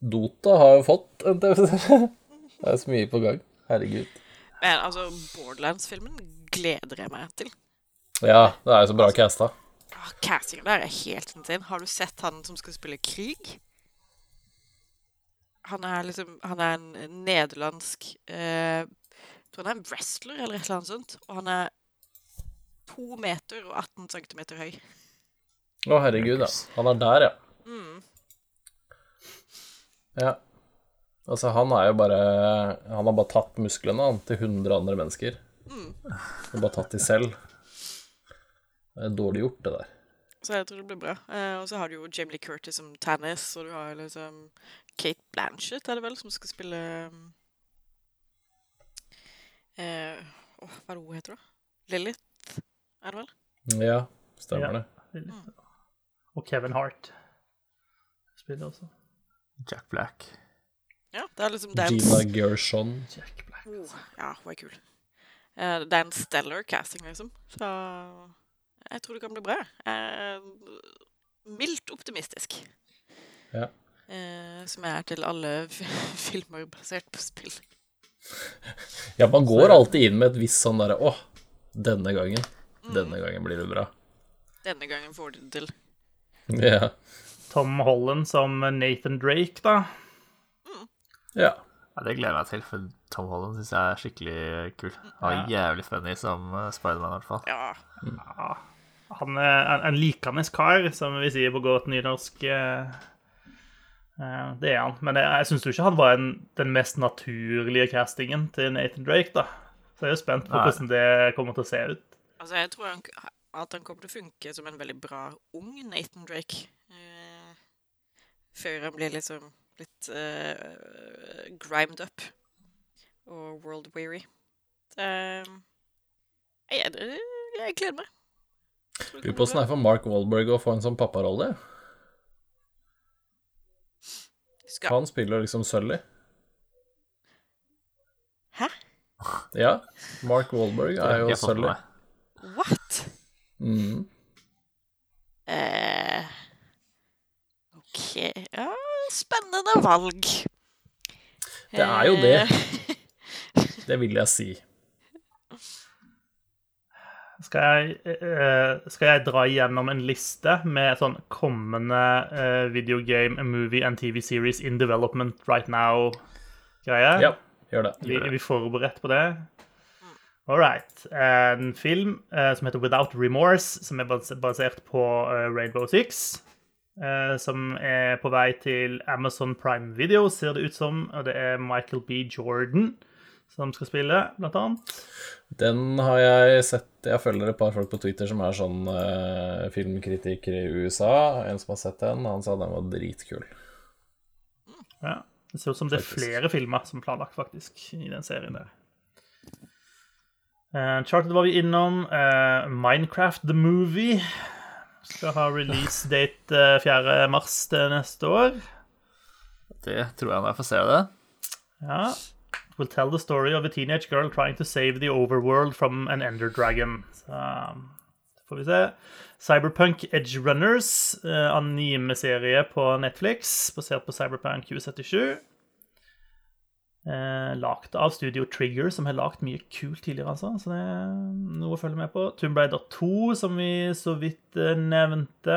Dota har jo fått en TV-serie. Det er så mye på gang. Herregud. Men altså, Borderlands-filmen gleder jeg meg til. Ja, det er jo så bra casta. Ah, Castingen der er helt insane. Har du sett han som skal spille krig? Han er liksom Han er en nederlandsk eh, Jeg tror han er en wrestler eller et eller annet sånt. Og han er to meter og 18 centimeter høy. Å, herregud, ja. Han er der, ja. Mm. Ja. Altså, han er jo bare Han har bare tatt musklene han, til 100 andre mennesker. Og bare tatt de selv. Det er dårlig gjort, det der. Så jeg tror det blir bra. Eh, og så har du jo Jamie Lee Curtis som Tannis, og du har liksom Kate Blanchett, er det vel, som skal spille eh, oh, hva er det hun heter, da? Lilith, er det vel? Ja, stemmer Ja. det. Og Kevin Hart spiller også. Jack Black. Ja, det er liksom det er Gina Gershon. Jack Black. Oh, ja, hun er kul. Eh, det er en stellar casting, liksom. Så jeg tror det kan bli bra. Er mildt optimistisk. Ja. Eh, som jeg er til alle filmer basert på spill. Ja, man går alltid inn med et visst sånn derre Å, denne gangen. Denne gangen blir det bra. Denne gangen får de det til. Ja. Tom Holland som Nathan Drake, da. Ja. Ja, det gleder jeg meg til, for Tom Holland syns jeg er skikkelig kul. Han er jævlig funny som uh, Spiderman, i hvert fall. Ja. Han er en, en likende kar, som vi sier på godt nynorsk. eh, eh, Det er han. Men jeg, jeg syns jo ikke han var en, den mest naturlige castingen til Nathan Drake, da. Så jeg er jo spent på Nei. hvordan det kommer til å se ut. Altså, jeg tror han, at han kommer til å funke som en veldig bra ung Nathan Drake. Eh, før han blir liksom litt uh, grimed up og world weary. Uh, jeg, jeg, jeg gleder meg. Lurer på åssen det er for Mark Wahlberg å få en sånn papparolle. Skal, Han spiller liksom Sully. Hæ? Ja. Mark Wahlberg er jo Sully. What? Mm. Uh, OK Ja, spennende valg. Det er jo det. Eh, Det vil jeg si. Skal jeg, eh, skal jeg dra igjennom en liste med sånn kommende eh, videogame, movie and TV series in development right now-greier? Ja, gjør det. Vi, er vi forberedt på det? All right. En film som heter Without Remorse, som er basert på Rainbow Six. Eh, som er på vei til Amazon Prime Video, ser det ut som. Og det er Michael B. Jordan som skal spille, blant annet. Den har jeg sett Jeg følger et par folk på Twitter som er sånn uh, filmkritiker i USA. En som har sett den, han sa den var dritkul. Ja. Det ser ut som det er flere filmer som planlagt, faktisk, i den serien der. Uh, Charted var vi innom. Uh, Minecraft The Movie skal ha release date eh, 4. mars til neste år. Det tror jeg når jeg får se det. Ja. Will tell the story of a teenage girl trying to save the overworld from an ender dragon. Så det får vi se. Cyberpunk Edge Runners, eh, anime-serie på Netflix, basert på Cyberpunk 2077. Eh, lagt av Studio Trigger, som har lagd mye kult tidligere, altså. Så det er noe å følge med på. Tomb Raider 2, som vi så vidt eh, nevnte.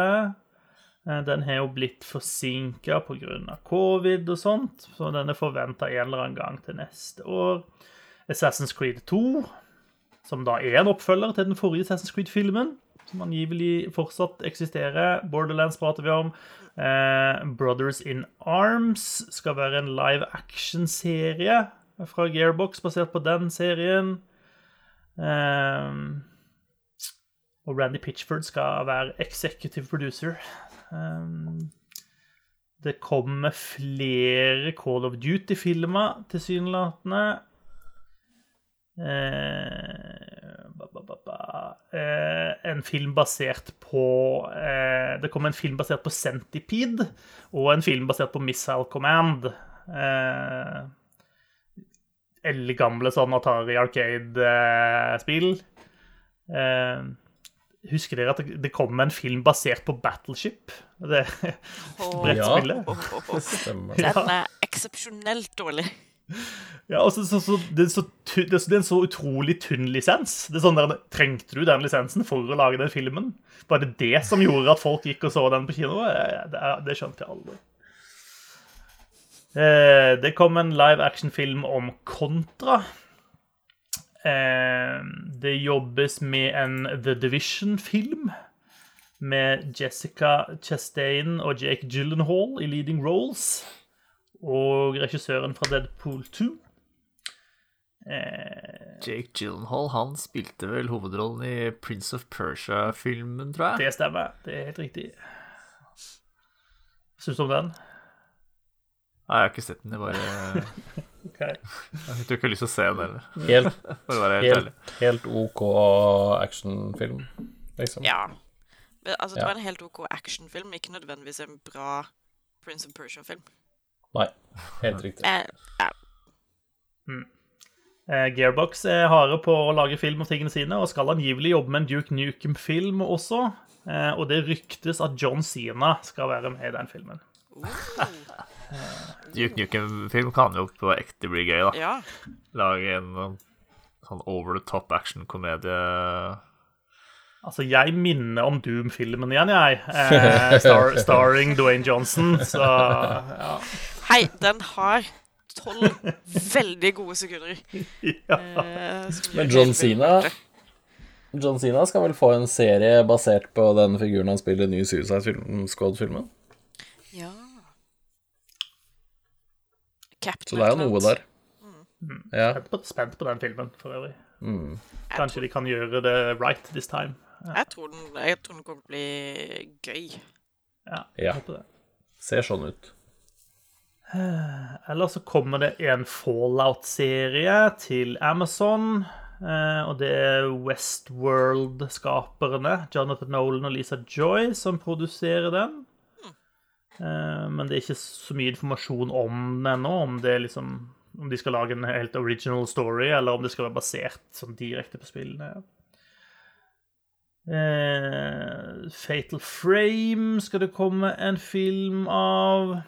Eh, Den har jo blitt forsinka pga. covid og sånt, så den er forventa en eller annen gang til neste år. Assassin's Creed 2, som da er en oppfølger til den forrige Assassin's Creed-filmen, som angivelig fortsatt eksisterer. Borderlands prater vi om. Eh, Brothers in Arms skal være en live action-serie fra Gearbox basert på den serien. Eh, og Randy Pitchford skal være executive producer. Um, det kommer flere Call of Duty-filmer, tilsynelatende. Eh, ba, ba, ba, ba. Eh, en film basert på eh, Det kom en film basert på Centipede og en film basert på Missile Command. Eh, Eldgamle sånn Atari Arcade-spill. Eh, Husker dere at det- det kom en film basert på Battleship? Det brettspillet. Oh, oh, oh, Stemmer. Den er eksepsjonelt dårlig. Ja, og så, så, det, er så, det, er en så utrolig tynn lisens. Det er sånn der, Trengte du den lisensen for å lage den filmen? Var det det som gjorde at folk gikk og så den på kino? Det, det skjønte jeg aldri. Eh, det kom en live action-film om Kontra. Eh, det jobbes med en The Division-film med Jessica Chastain og Jake Gyllenhaal i leading roles. Og regissøren fra Deadpool 2. Eh, Jake Gyllenhaal han spilte vel hovedrollen i Prince of Persia-filmen, tror jeg. det stemmer. Det er helt riktig. Syns du om den? Nei, jeg har ikke sett den. Jeg bare Ok. Jeg tror ikke jeg har lyst til å se den heller. Helt, For å være helt helt, helt OK actionfilm, liksom. Ja. Altså, det Ja. var en helt OK actionfilm, ikke nødvendigvis en bra Prince of Persia-film. Nei, helt riktig. Eh, ja. Eh, Gearbox er harde på å lage film om tingene sine, og skal angivelig jobbe med en Duke Nukem-film også. Eh, og det ryktes at John Sina skal være med i den filmen. Duke Nukem-film kan jo på ekte bli gøy, da. ja. Lage en sånn over the top action-komedie. Altså, jeg minner om Doom-filmen igjen, jeg. Eh, star starring Dwayne Johnson, så ja. Hei, den har tolv veldig gode sekunder. ja. eh, Men John Sina Cena. John Cena skal vel få en serie basert på den figuren han spiller i den nye Suicide Squad-filmen. Ja. Captain Så det er jo noe der. Ja. Spent på, spent på den filmen, for øvrig. Mm. Kanskje Kanskje de kan gjøre det right this time. Jeg tror, den, jeg tror den kommer til å bli gøy. Ja, Ja. jeg det. Ser sånn ut. Eller så kommer det en Fallout-serie til Amazon. eh, Og det er Westworld-skaperne, Jonathan Nolan og Lisa Joy, som produserer den. Eh, Men det er ikke så mye informasjon om den ennå. Om, liksom, om de skal lage en helt original story, eller om det skal være basert sånn direkte på spillene. Eh, Fatal Frame skal det komme en film av.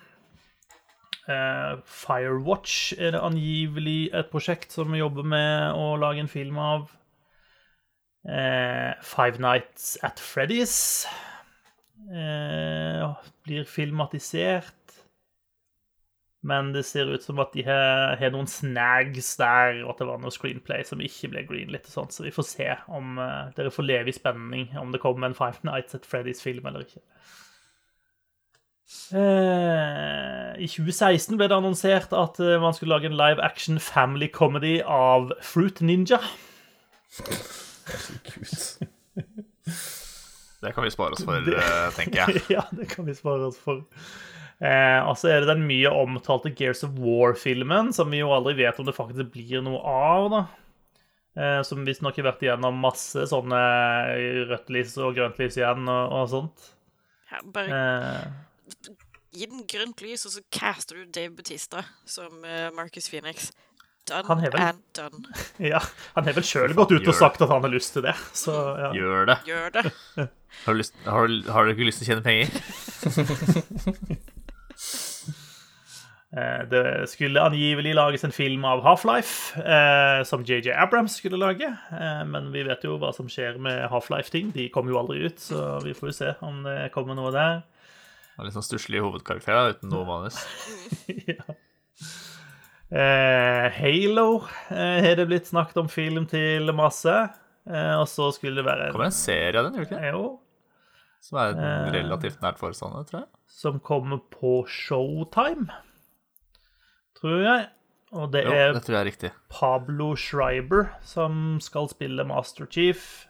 Eh, Firewatch er det angivelig et prosjekt som vi jobber med å lage en film av. Eh, Five Nights at Freddy's eh, blir filmatisert. Men det ser ut som at de har, har noen snags der, og at det var noe screenplay som ikke ble greenlit. sånt, Så vi får se om dere får leve i spenning om det kommer en Five Nights at Freddy's-film eller ikke. Eh, I 2016 ble det annonsert at eh, man skulle lage en live action family comedy av Fruit Ninja. Herregud. Det kan vi spare oss for, eh, tenker jeg. ja, det kan vi spare oss for. Eh, og så er det den mye omtalte Gears of War-filmen, som vi jo aldri vet om det faktisk blir noe av. da. Eh, som visstnok har vært igjennom masse sånne rødt lys og grønt lys igjen og, og sånt. Ja, bare Eh, gi den grønt lys, og så caster du Dave Bautista som eh, Marcus Phoenix. Done Han vel- and done. ja, Han har vel sjøl gått ut og sagt at han har lyst til det. Så ja. Gjør det. Gjør det. Har du, lyst, har, har du ikke lyst til å tjene penger? Eh, Det skulle angivelig lages en film av Half-Life, eh, som JJ Abrams skulle lage. Eh, men vi vet jo hva som skjer med Half-Life-ting. De kommer jo aldri ut, så vi får jo se om det kommer noe der. Er Litt sånn stusslig hovedkarakter uten noe manus. ja. eh, Halo eh, har det blitt snakket om film til masse. Eh, og så skulle det være en kommer en serie av den, gjør det ikke? Jo, Som er Eh. relativt nært forestående, tror jeg. som kommer på Showtime, tror jeg. Og det Jo, er det. Pablo Schreiber som skal spille Master Chief.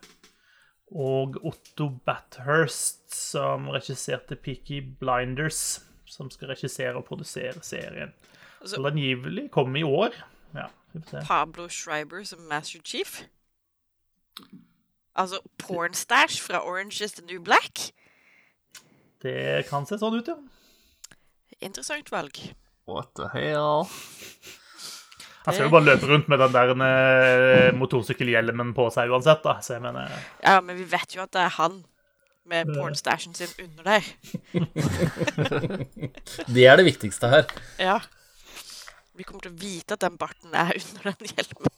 Og Otto Bathurst som regisserte Peaky Blinders, som skal regissere og produsere serien. Altså- Eller angivelig komme i år. Ja. Pablo Schreiber som Master Chief. Altså Pornstash fra Orange is the New Black. Det kan se sånn ut, ja. Interessant valg. What the hell? Han skal jo bare løpe rundt med den der eh, motorsykkelhjelmen på seg uansett, da. Så jeg mener Ja, men vi vet jo at det er han med pornstashen sin under der. Det er det viktigste her. Ja. Vi kommer til å vite at den barten er under den hjelmen.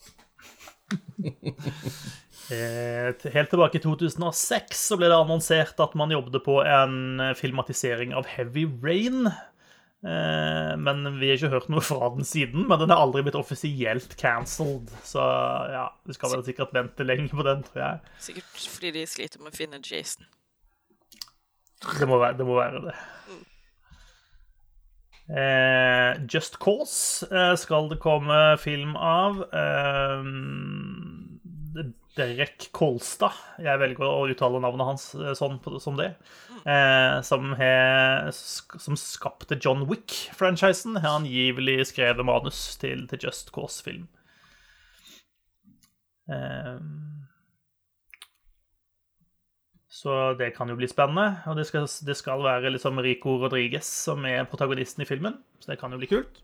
eh, Helt tilbake i 2006 så ble det annonsert at man jobbet på en eh, filmatisering av Heavy Rain. Eh, men vi har ikke hørt noe fra den siden. Men den er aldri blitt offisielt cancelled. Så ja, vi skal vel sikkert vente lenge på den, tror jeg. Sikkert fordi de sliter med å finne Jason. Det må være det. Må være det. Eh, Just Cause eh, skal det komme film av. Eh, Derek Kolstad, jeg velger å uttale navnet hans eh, sånn som det, eh, som, he, som skapte John Wick-franchisen, har angivelig skrevet manus til, til Just Cause-film. Eh, så det kan jo bli spennende. Og det skal, det skal være liksom Rico Rodriguez som er protagonisten i filmen, så det kan jo bli kult.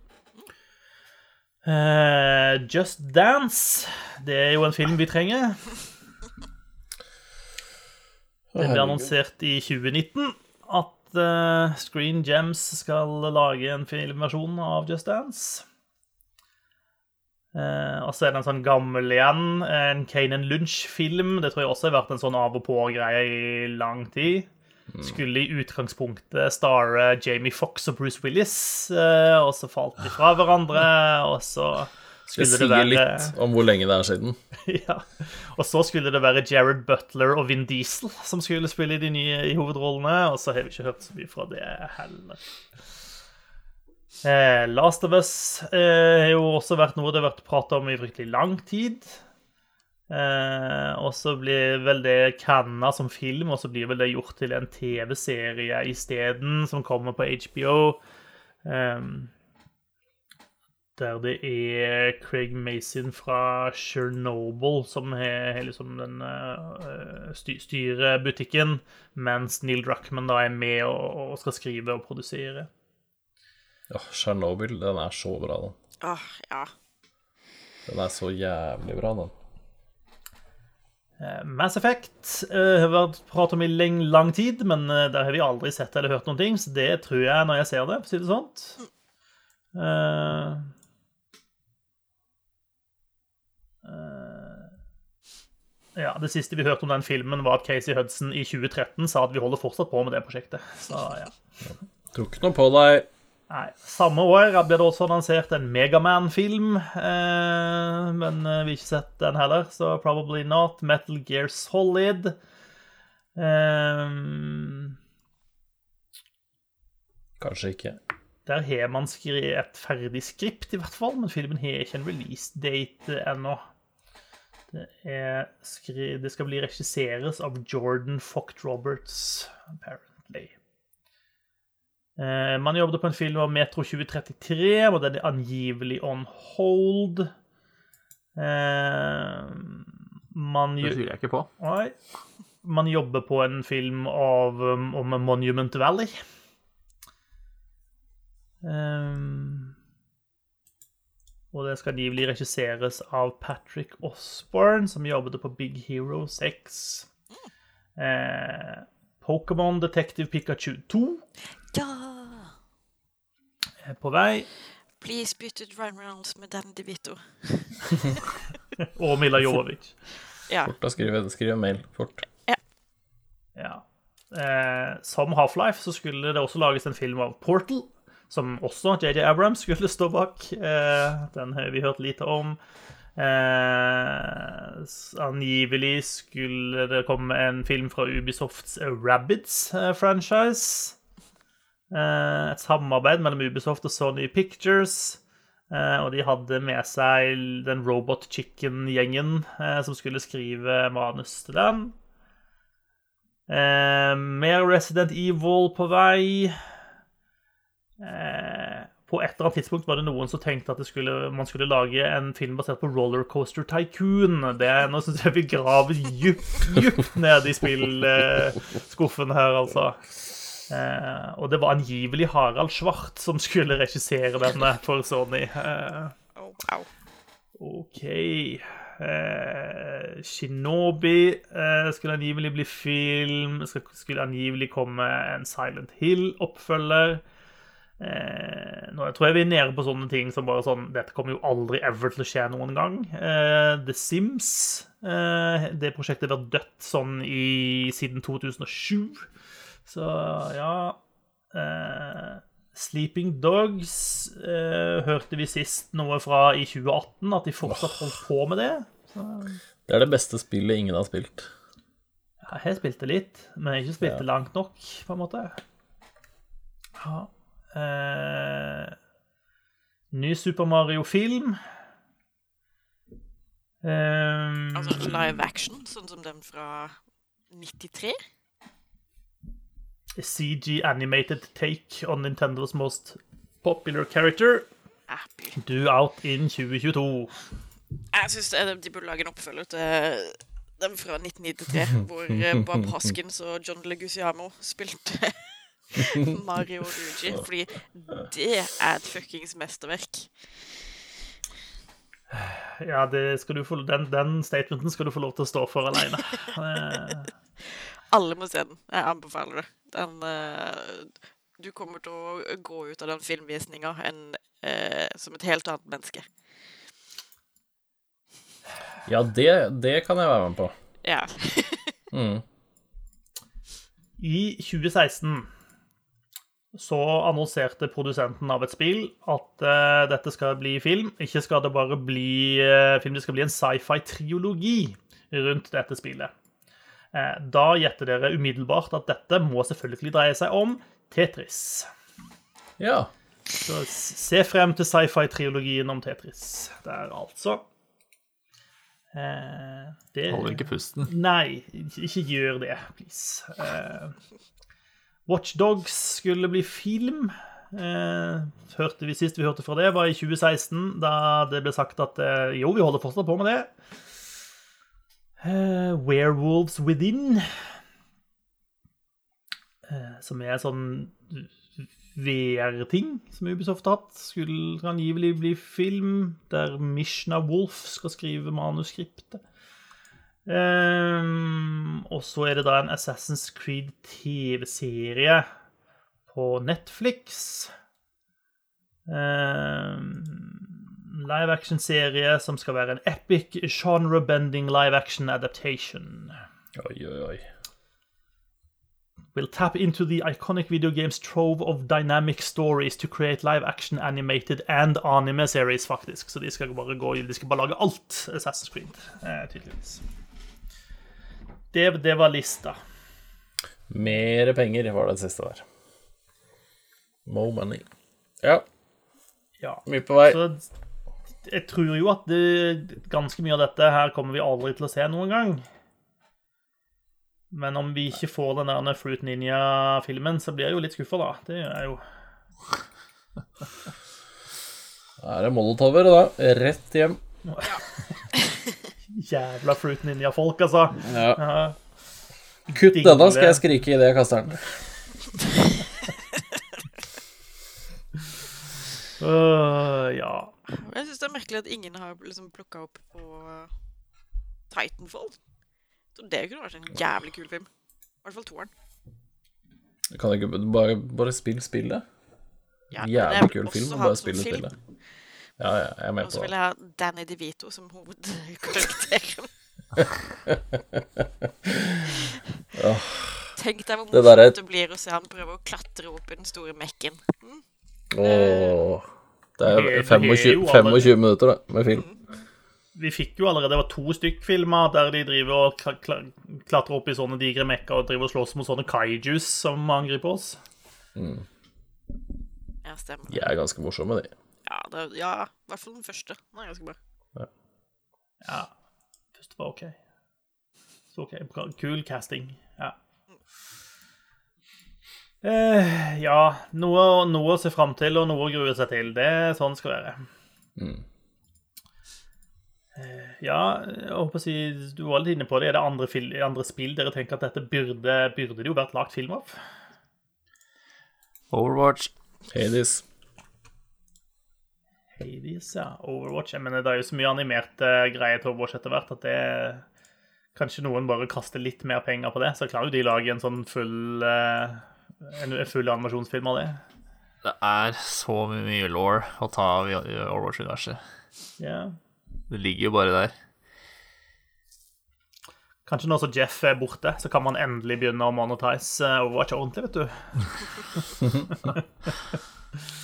Uh, Just Dance. Det er jo en film vi trenger. Det ble annonsert i 2019 at uh, Screen Gems skal lage en filmversjon av Just Dance. Eh, og så er det en sånn gammel igjen, en Kanan Lunch-film. Det tror jeg også har vært en sånn av og på-greie i lang tid. Skulle i utgangspunktet starre Jamie Fox og Bruce Willis, eh, og så falt de fra hverandre, og så Det skulle det sier være litt om hvor lenge det er siden. ja. Og så skulle det være Jared Butler og Vin Diesel som skulle spille de nye i hovedrollene, og så har vi ikke hørt så mye fra det heller. Eh, Last of Us eh, har jo også vært noe det har vært prata om i fryktelig lang tid. Eh, og så blir vel det canna som film, og så blir vel det gjort til en TV-serie isteden, som kommer på HBO. Eh, der det er Craig Mason fra Chernobyl som har liksom den uh, sty styrer butikken, mens Neil Druckmann da er med og, og skal skrive og produsere. Åh, Tsjernobyl, den er så bra, den. Åh, ja. Den er så jævlig bra, den. Eh, Mass Effect uh, har vært pratet om i lang, lang tid, men eh, der har vi aldri sett eller hørt noen ting, så det tror jeg når jeg ser det, for å si det sånt. Uh, uh, ja, Det siste vi hørte om den filmen, var at Casey Hudson i 2013 sa at vi holder fortsatt på med det prosjektet. Så ja. Tror ikke noe på deg. Nei, Samme år ble det også annonsert en Megaman-film, eh, men eh, vi har ikke sett den heller, så probably not. Metal Gear Solid. Eh, Kanskje ikke. der har man skrevet et ferdig skript, i hvert fall, men filmen har ikke en release-date ennå. Det, skri det skal bli regisseres av Jordan Focht Roberts, apparently. Eh, man jobbet på en film om Metro 2033, og den er angivelig on hold. Eh, man Det tviler jeg ikke på. Nei. Man jobber på en film av, um, om Monument Valley. Um, og det skal angivelig regisseres av Patrick Osborne, som jobbet på Big Hero 6. Eh, Pokémon Detective Pikachu 2 Ja! på vei. Please bytt ut Ryan Reynolds med Dan DeVito. Og Mila Jovovic. Ja. Fort å skrive, skrive mail. Fort. Ja. Eh, som Half-Life så skulle det også lages en film av Portal, som også JJ Abrams skulle stå bak. Eh, den har vi hørt lite om. Eh, angivelig skulle det komme en film fra Ubisofts Rabbids-franchise. Eh, et samarbeid mellom Ubisoft og Sony Pictures. Eh, og de hadde med seg den Robot Chicken-gjengen eh, som skulle skrive manus til den. Mer Resident Evil på vei. På et eller annet tidspunkt var det noen som tenkte at skulle, man skulle lage en film basert på Rollercoaster Tycoon. Det Nå syns jeg vi graver dypt, dypt ned i spillskuffen her, altså. Eh, og det var angivelig Harald Svart som skulle regissere denne for Sony. Eh, Oh. OK. Eh, Shinobi eh, skulle angivelig bli film. Skulle angivelig komme en Silent Hill-oppfølger. Eh, nå tror jeg vi er nede på sånne ting som bare sånn Dette kommer jo aldri ever til å skje noen gang. Eh, The Sims. Eh, det prosjektet har vært dødt sånn i, siden 2007. Så ja eh, Sleeping Dogs eh, hørte vi sist noe fra i 2018, at de fortsatt holdt på med det. Det er det beste spillet ingen har spilt. Jeg har spilt det litt, men jeg har ikke spilt Ja. det langt nok, på en måte. Ja. Eh, ny Super Mario-film. Eh, Altså live action, sånn som den fra 93? CG animated take on Nintendos most popular character. Apple. Do out in 2022. Jeg syns de burde lage en oppfølger til den fra 1993, hvor eh, Bob Hoskins og John Leguciamo spilte Mario og Luigi. Fordi det er et fuckings mesterverk. Ja, det skal du få, den, den statementen skal du få lov til å stå for alene. Alle må se den. Jeg anbefaler det. Den uh, Du kommer til å gå ut av den filmvisninga uh, som et helt annet menneske. Ja, det, det kan jeg være med på. Ja. Mm. I 2016 så annonserte produsenten av et spill at uh, dette skal bli film. Ikke skal det bare bli uh, film, det skal bli en sci-fi-triologi rundt dette spillet. Eh, da gjetter dere umiddelbart at dette må selvfølgelig dreie seg om Tetris. Ja. Så se frem til sci-fi-triologien om Tetris. Der, altså. Eh, det Holder ikke pusten. Nei, ikke, gjør det, please. Eh, Watch Dogs skulle bli film. Eh, hørte vi Sist vi hørte fra det, var i 2016, da det ble sagt at eh, jo, vi holder fortsatt på med det. Eh, Werewolves Within, Uh, som er sånn VR-ting som Ubisoft har hatt, skulle angivelig bli film, der Mishna Wolf skal skrive manuskriptet. Um, og så er det da en Assassin's Creed TV-serie på Netflix. Um, live action-serie som skal være en epic genre-bending live action adaptation. Oi, oi, oi. Will tap into the iconic video games trove of dynamic stories to create live action animated and anime series, faktisk. Så de skal bare gå De skal bare lage alt Assassin's Creed, eh, tydeligvis. Det, det var lista. Mer penger var det siste der. More money. Ja, Ja. mye på vei. Så jeg tror jo at det, ganske mye av dette her kommer vi aldri til å se noen gang. Men om vi ikke får den der Fruit Ninja-filmen, så blir jeg jo litt skuffa, da. Det er jo Da er det molotover, da. Rett hjem. jævla Fruit Ninja-folk, altså. Ja. Ja. Kutt denne, skal jeg skrike idet jeg kaster den. Øh, ja. Jeg syns det er merkelig at ingen har liksom plukka opp på Titanfall. Så det kunne vært en jævlig kul film. I hvert fall toeren. Du kan ikke bare, bare spill spillet. Ja, Jævlig kul film. Bare det film. spillet. Ja, ja, jeg er med Og så vil jeg ha Danny DeVito som hovedkarakteren. Tenk deg hvor Det der er- det blir å se han prøve å klatre opp i den store mekken. Åh. Det er det 25, er 25 minutter da, med film. Vi fikk jo allerede det var to stykk filmer der de driver og kla- kla- klatrer opp i sånne digre mekker og driver og slåss mot sånne kaijus som angriper oss. Ja, stemmer. De er ganske morsomme, de. Ja, det, ja, i hvert fall den første. Den er ganske bra. Ja. Første var OK. Så OK. Bra. Kul casting. Ja. Eh, ja. Noe, noe å se fram til og noe å grue seg til. Det er sånn skal være. være. Eh, ja, jeg håper å si Du var litt inne på det. Er det andre, fil, andre spill dere tenker at dette burde, burde det jo vært lagt film av? Overwatch. Hades. Hades, ja. Overwatch. Jeg mener, det er jo så mye animerte greier til Overwatch etter hvert at det Kanskje noen bare kaster litt mer penger på det, så klarer jo de å lage en sånn full eh, En full animasjonsfilm av det. Det er så mye law å ta av i Overwatch-universet. Yeah. Det ligger jo bare der. Kanskje nå som Jeff er borte, så kan man endelig begynne å monetize eh, Overwatch ordentlig, vet du.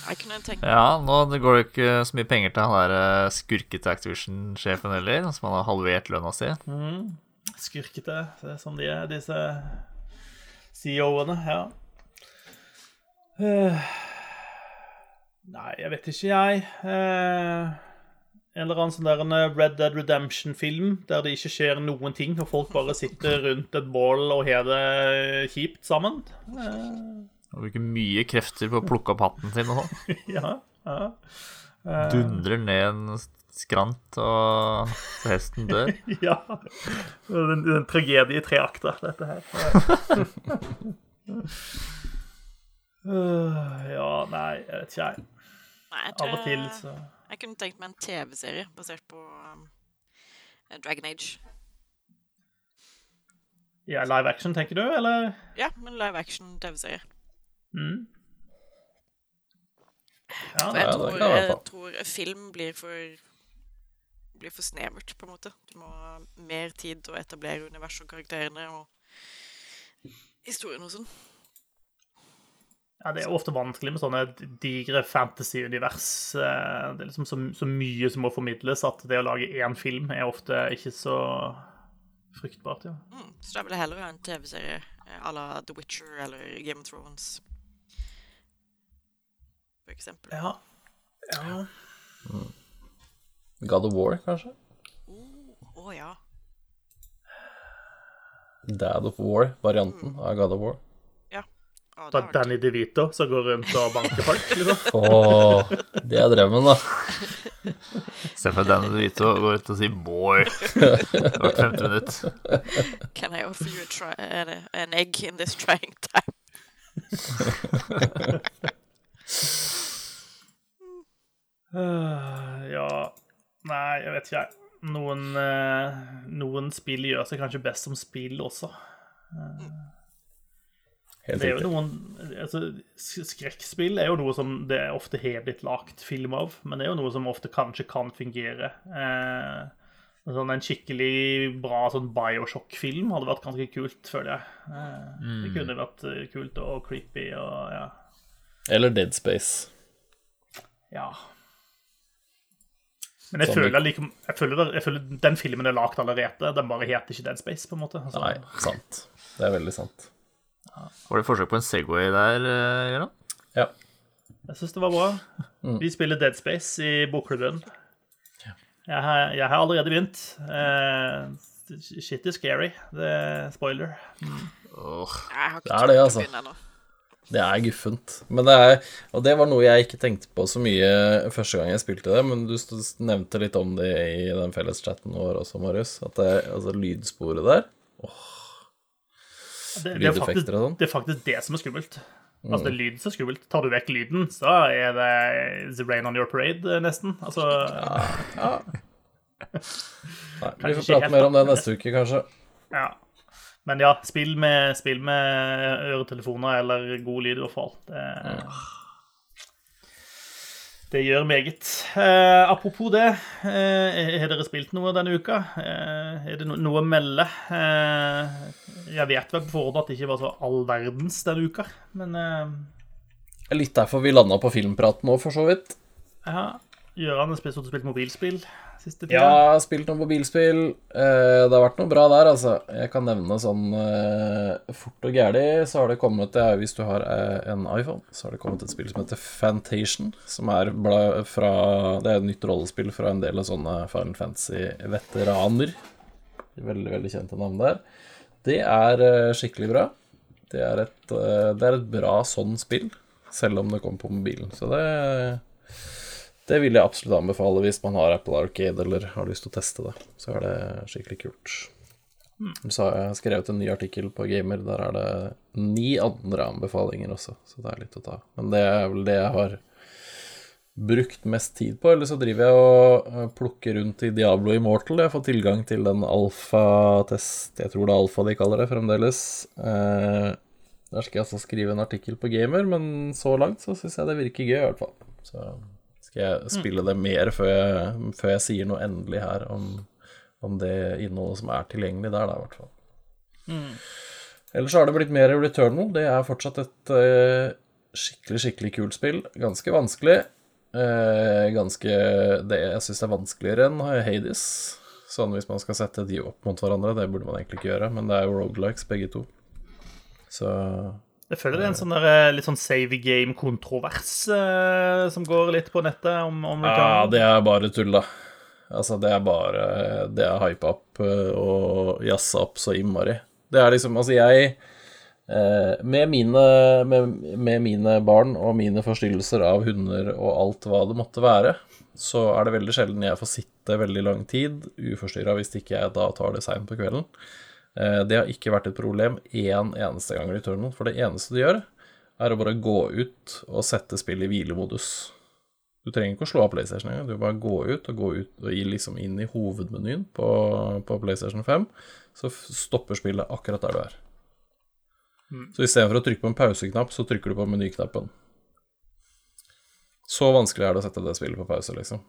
Jeg kunne tenkt Ja, nå går det ikke så mye penger til han der eh, skurkete Activision-sjefen heller, som han har halvert lønna si. Skurkete, det er som de er, disse CEO-ene. Ja. Eh, nei, jeg vet ikke, jeg. Uh, en eller annen sånn der en Red Dead Redemption-film der det ikke skjer noen ting, og folk bare sitter rundt et bål og har det kjipt sammen. Uh, og bruker mye krefter på å plukke opp hatten sin og sånn. ja, ja. Dundrer ned en skrant og hesten dør. ja. Det er En, en tragedie i tre akter, dette her. Øh, ja, nei, jeg vet ikke, jeg. Nei, jeg Av og til så jeg kunne tenkt meg en TV-serie basert på um, Dragon Age. Ja, live action, tenker du, eller? Ja, men live action TV-serie. Mm. Ja, For jeg, tror, jeg jeg tror film blir for blir for snevert, på en måte. Du må ha mer tid til å etablere universet og karakterene og historien og sånn. Ja, det er ofte vanskelig med sånne digre fantasy-univers. Eh, Det er liksom så, så mye som må formidles at det å lage én film er ofte ikke så fruktbart, ja. Mm, så da vil jeg heller ha en TV-serie eh, à la The Witcher eller Game of Thrones. For eksempel. Ja. ja. God of War, kanskje? Å ja. Dad of War-varianten av God of War. Å, det har Danny DeVito som går rundt og banker folk, liksom. Åh, det er drømmen, da. Se for deg Danny DeVito går ut og sier 'boy' hvert femte minutt. Can I offer you a try, an, an egg in this trying time? uh, ja Nei, jeg vet ikke, jeg. Noen, uh, noen spill gjør seg kanskje best som spill også. Helt Det er jo noen altså, Skrekkspill er jo noe som det er ofte har blitt lagt film av, men det er jo noe som ofte kanskje kan fungere. Eh, sånn En skikkelig bra sånn Bioshock-film hadde vært ganske kult, føler jeg. Eh, Det kunne vært eh, kult og creepy og ja. Eller Dead Space. ja. Men jeg føler, like, jeg, føler, jeg føler den filmen er lagd allerede. Den bare heter ikke Dead Space, på en måte. Altså, Nei, sant. Det er veldig sant. Var det forsøk på en Segway der, eh, Gøran? Ja. Jeg syns det var bra. Mm. Vi spiller Dead Space i bokklubben. Jeg har, jeg har allerede begynt. Uh, shit is scary. Det er spoiler. Åh. Jeg Det er det, altså. Det er guffent. Men det er, og det var noe jeg ikke tenkte på så mye første gang jeg spilte det, men du nevnte litt om det i den felleschatten vår også, Marius. At det, altså lydsporet der Det, det, er faktisk, og sånn. det er faktisk det som er skummelt. Altså, Mm. det er lyden som er skummelt. Tar du vekk lyden, så er det The Rain on your parade, eh, nesten. Altså, Nei, Vi får prate mer om det neste uke, kanskje. ja. Men ja, spill med, spill med øretelefoner eller god lyd, i hvert fall. Det, det gjør meget. Eh, apropos det, eh, har dere spilt noe denne uka? Eh, er det no noe å melde? Eh, jeg vet vel på forhånd at det ikke var så all verdens denne uka, men eh, Litt derfor vi landa på filmprat nå, for så vidt. ja, Gøran har du spilt mobilspill siste tida. Ja, jeg spilt noen mobilspill. Eh, Det har vært noe bra der, altså. Jeg kan nevne sånn eh, fort og gæli, så har det kommet Hvis du har eh, en iPhone, så har det kommet et spill som heter Fantation, som er fra Det er et nytt rollespill fra en del av sånne Final Fantasy-veteraner. Veldig, veldig kjente navn der. Det er skikkelig bra. Det er, et, det er et bra sånn spill, selv om det kommer på mobilen. Så det det vil jeg absolutt anbefale hvis man har Apple Arcade eller har lyst til å teste det. Så er det skikkelig kult. Så har jeg skrevet en ny artikkel på Gamer. Der er det ni andre anbefalinger også, så det er litt å ta. Men det er vel det jeg har brukt mest tid på. Eller så driver jeg og plukker rundt i Diablo Immortal. Jeg får tilgang til den alfa-test Jeg tror det er alfa de kaller det fremdeles. Eh, der skal jeg altså skrive en artikkel på Gamer, men så langt så syns jeg det virker gøy, i hvert fall. Så skal jeg spille det mer før jeg, før jeg sier noe endelig her om, om det innholdet som er tilgjengelig der, da, i hvert fall. Ellers har det blitt mer Returnal. Det er fortsatt et uh, skikkelig, skikkelig kult spill. Ganske vanskelig. Uh, ganske det, Jeg syns er vanskeligere enn Hades. Sånn hvis man skal sette de opp mot hverandre. Det burde man egentlig ikke gjøre, men det er jo rogelikes, begge to. Så Jeg føler det er en sånn der, eh, litt sånn save game-kontrovers eh, som går litt på nettet om, om Ja, det er bare tull, da. Altså, det er bare Det er hypa opp eh, og jazza opp så innmari. Det er liksom Altså, jeg eh, med, mine, med, med mine barn og mine forstyrrelser av hunder og alt hva det måtte være, så er det veldig sjelden jeg får sitte veldig lang tid uforstyrra hvis ikke jeg da tar det seint på kvelden. Eh, Det har ikke vært et problem én eneste gang i turnen, for det eneste du gjør, er å bare gå ut og sette spillet i hvilemodus. Du trenger ikke å slå av PlayStation engang. Du bare gå ut og gå ut og gi liksom inn i hovedmenyen på, på PlayStation 5, så stopper spillet akkurat der du er. Så istedenfor å trykke på en pauseknapp, så trykker du på menyknappen. Så vanskelig er det å sette det spillet på pause, liksom.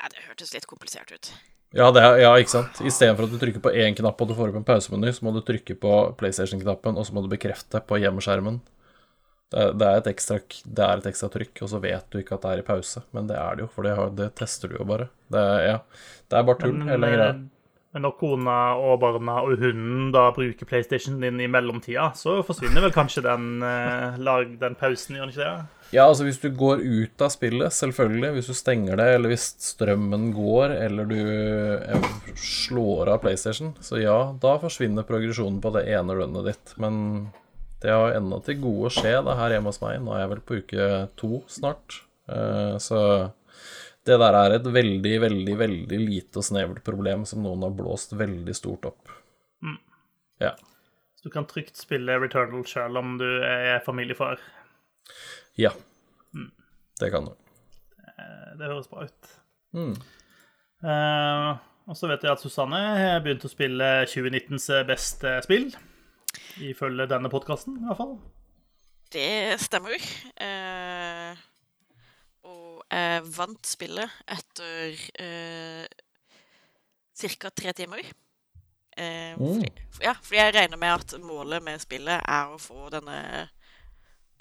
Ja, det hørtes litt komplisert ut. Ja, det er, ja, ikke sant. Istedenfor at du trykker på én knapp og du får opp en pausemeny, så må du trykke på PlayStation-knappen, og så må du bekrefte på hjemmeskjermen. Det er, det, er et ekstra, det er et ekstra trykk, og så vet du ikke at det er i pause. Men det er det jo, for det, har, det tester du jo bare. Det er, ja, det er bare tull, hele greia. Når kona og barna og hunden da bruker PlayStation din i mellomtida, så forsvinner vel kanskje den, eh, lag, den pausen, gjør den ikke det? Ja, altså hvis du går ut av spillet, selvfølgelig, hvis du stenger det, eller hvis strømmen går, eller du eh, slår av PlayStation, så ja, da forsvinner progresjonen på det ene runnet ditt. Men det har ennå til gode å skje da her hjemme hos meg. Nå er jeg vel på uke to snart. Eh, Så det der er et veldig, veldig, veldig lite og snevert problem som noen har blåst veldig stort opp. Ja. Så du kan trygt spille Returnal sjøl om du er familiefar. Ja. Det kan du. Det, Det høres bra ut. Mm. Uh, og så vet jeg at Susanne har begynt å spille 2019s beste spill. Ifølge denne podkasten, i hvert fall. Det stemmer. Eh, vant spillet etter eh, ca. tre timer. Eh, fordi, ja, fordi jeg regner med at målet med spillet er å få denne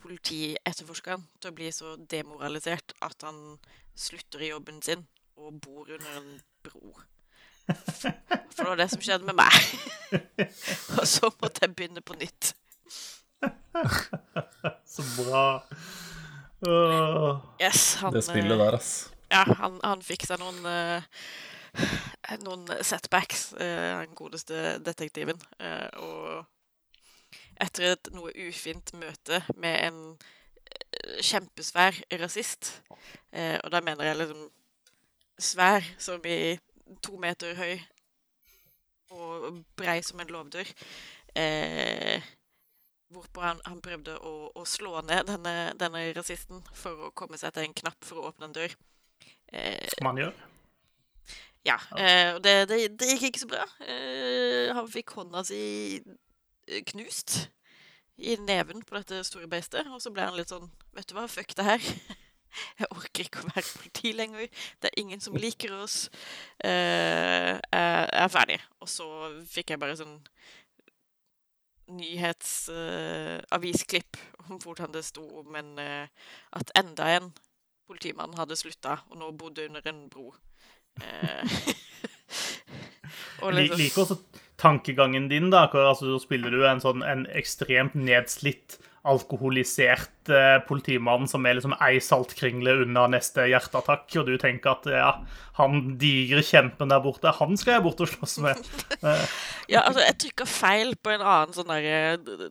politietterforskeren til å bli så demoralisert at han slutter i jobben sin og bor under en bro. For det var det som skjedde med meg. og så måtte jeg begynne på nytt. Så bra. Åh. Yes, han, Det spillet der, ass. Ja, han, han fikk seg noen uh, noen setbacks, eh, den godeste detektiven. Eh, og etter et noe ufint møte med en kjempesvær rasist, eh, og da mener jeg liksom svær som i to meter høy og brei som en låvdør. Eh, hvorpå han, han prøvde å, å slå ned denne, denne rasisten for å komme seg til en knapp for å åpne en dør. Eh, Som han gjør. ja. Eh, og det, det, det gikk ikke så bra. Eh, han fikk hånda si eh, knust i neven på dette store beistet, og så ble han litt sånn Vet du hva, fuck det her. Jeg orker ikke å være politi lenger. Det er ingen som liker oss. Eh, jeg er ferdig. Og så fikk jeg bare sånn nyhetsavisklipp om hvordan det sto om en uh, At enda en politimann hadde slutta og nå bodde under en bro. Uh, og liksom- tankegangen din. da, hvor, altså, så spiller du en sånn en ekstremt nedslitt, alkoholisert eh, politimann som er liksom ei saltkringle unna neste hjerteattakk, og du tenker at ja, han digre kjempen der borte, han skal jeg bort og slåss med. Ja, altså, jeg trykka feil på en annen sånn der eh,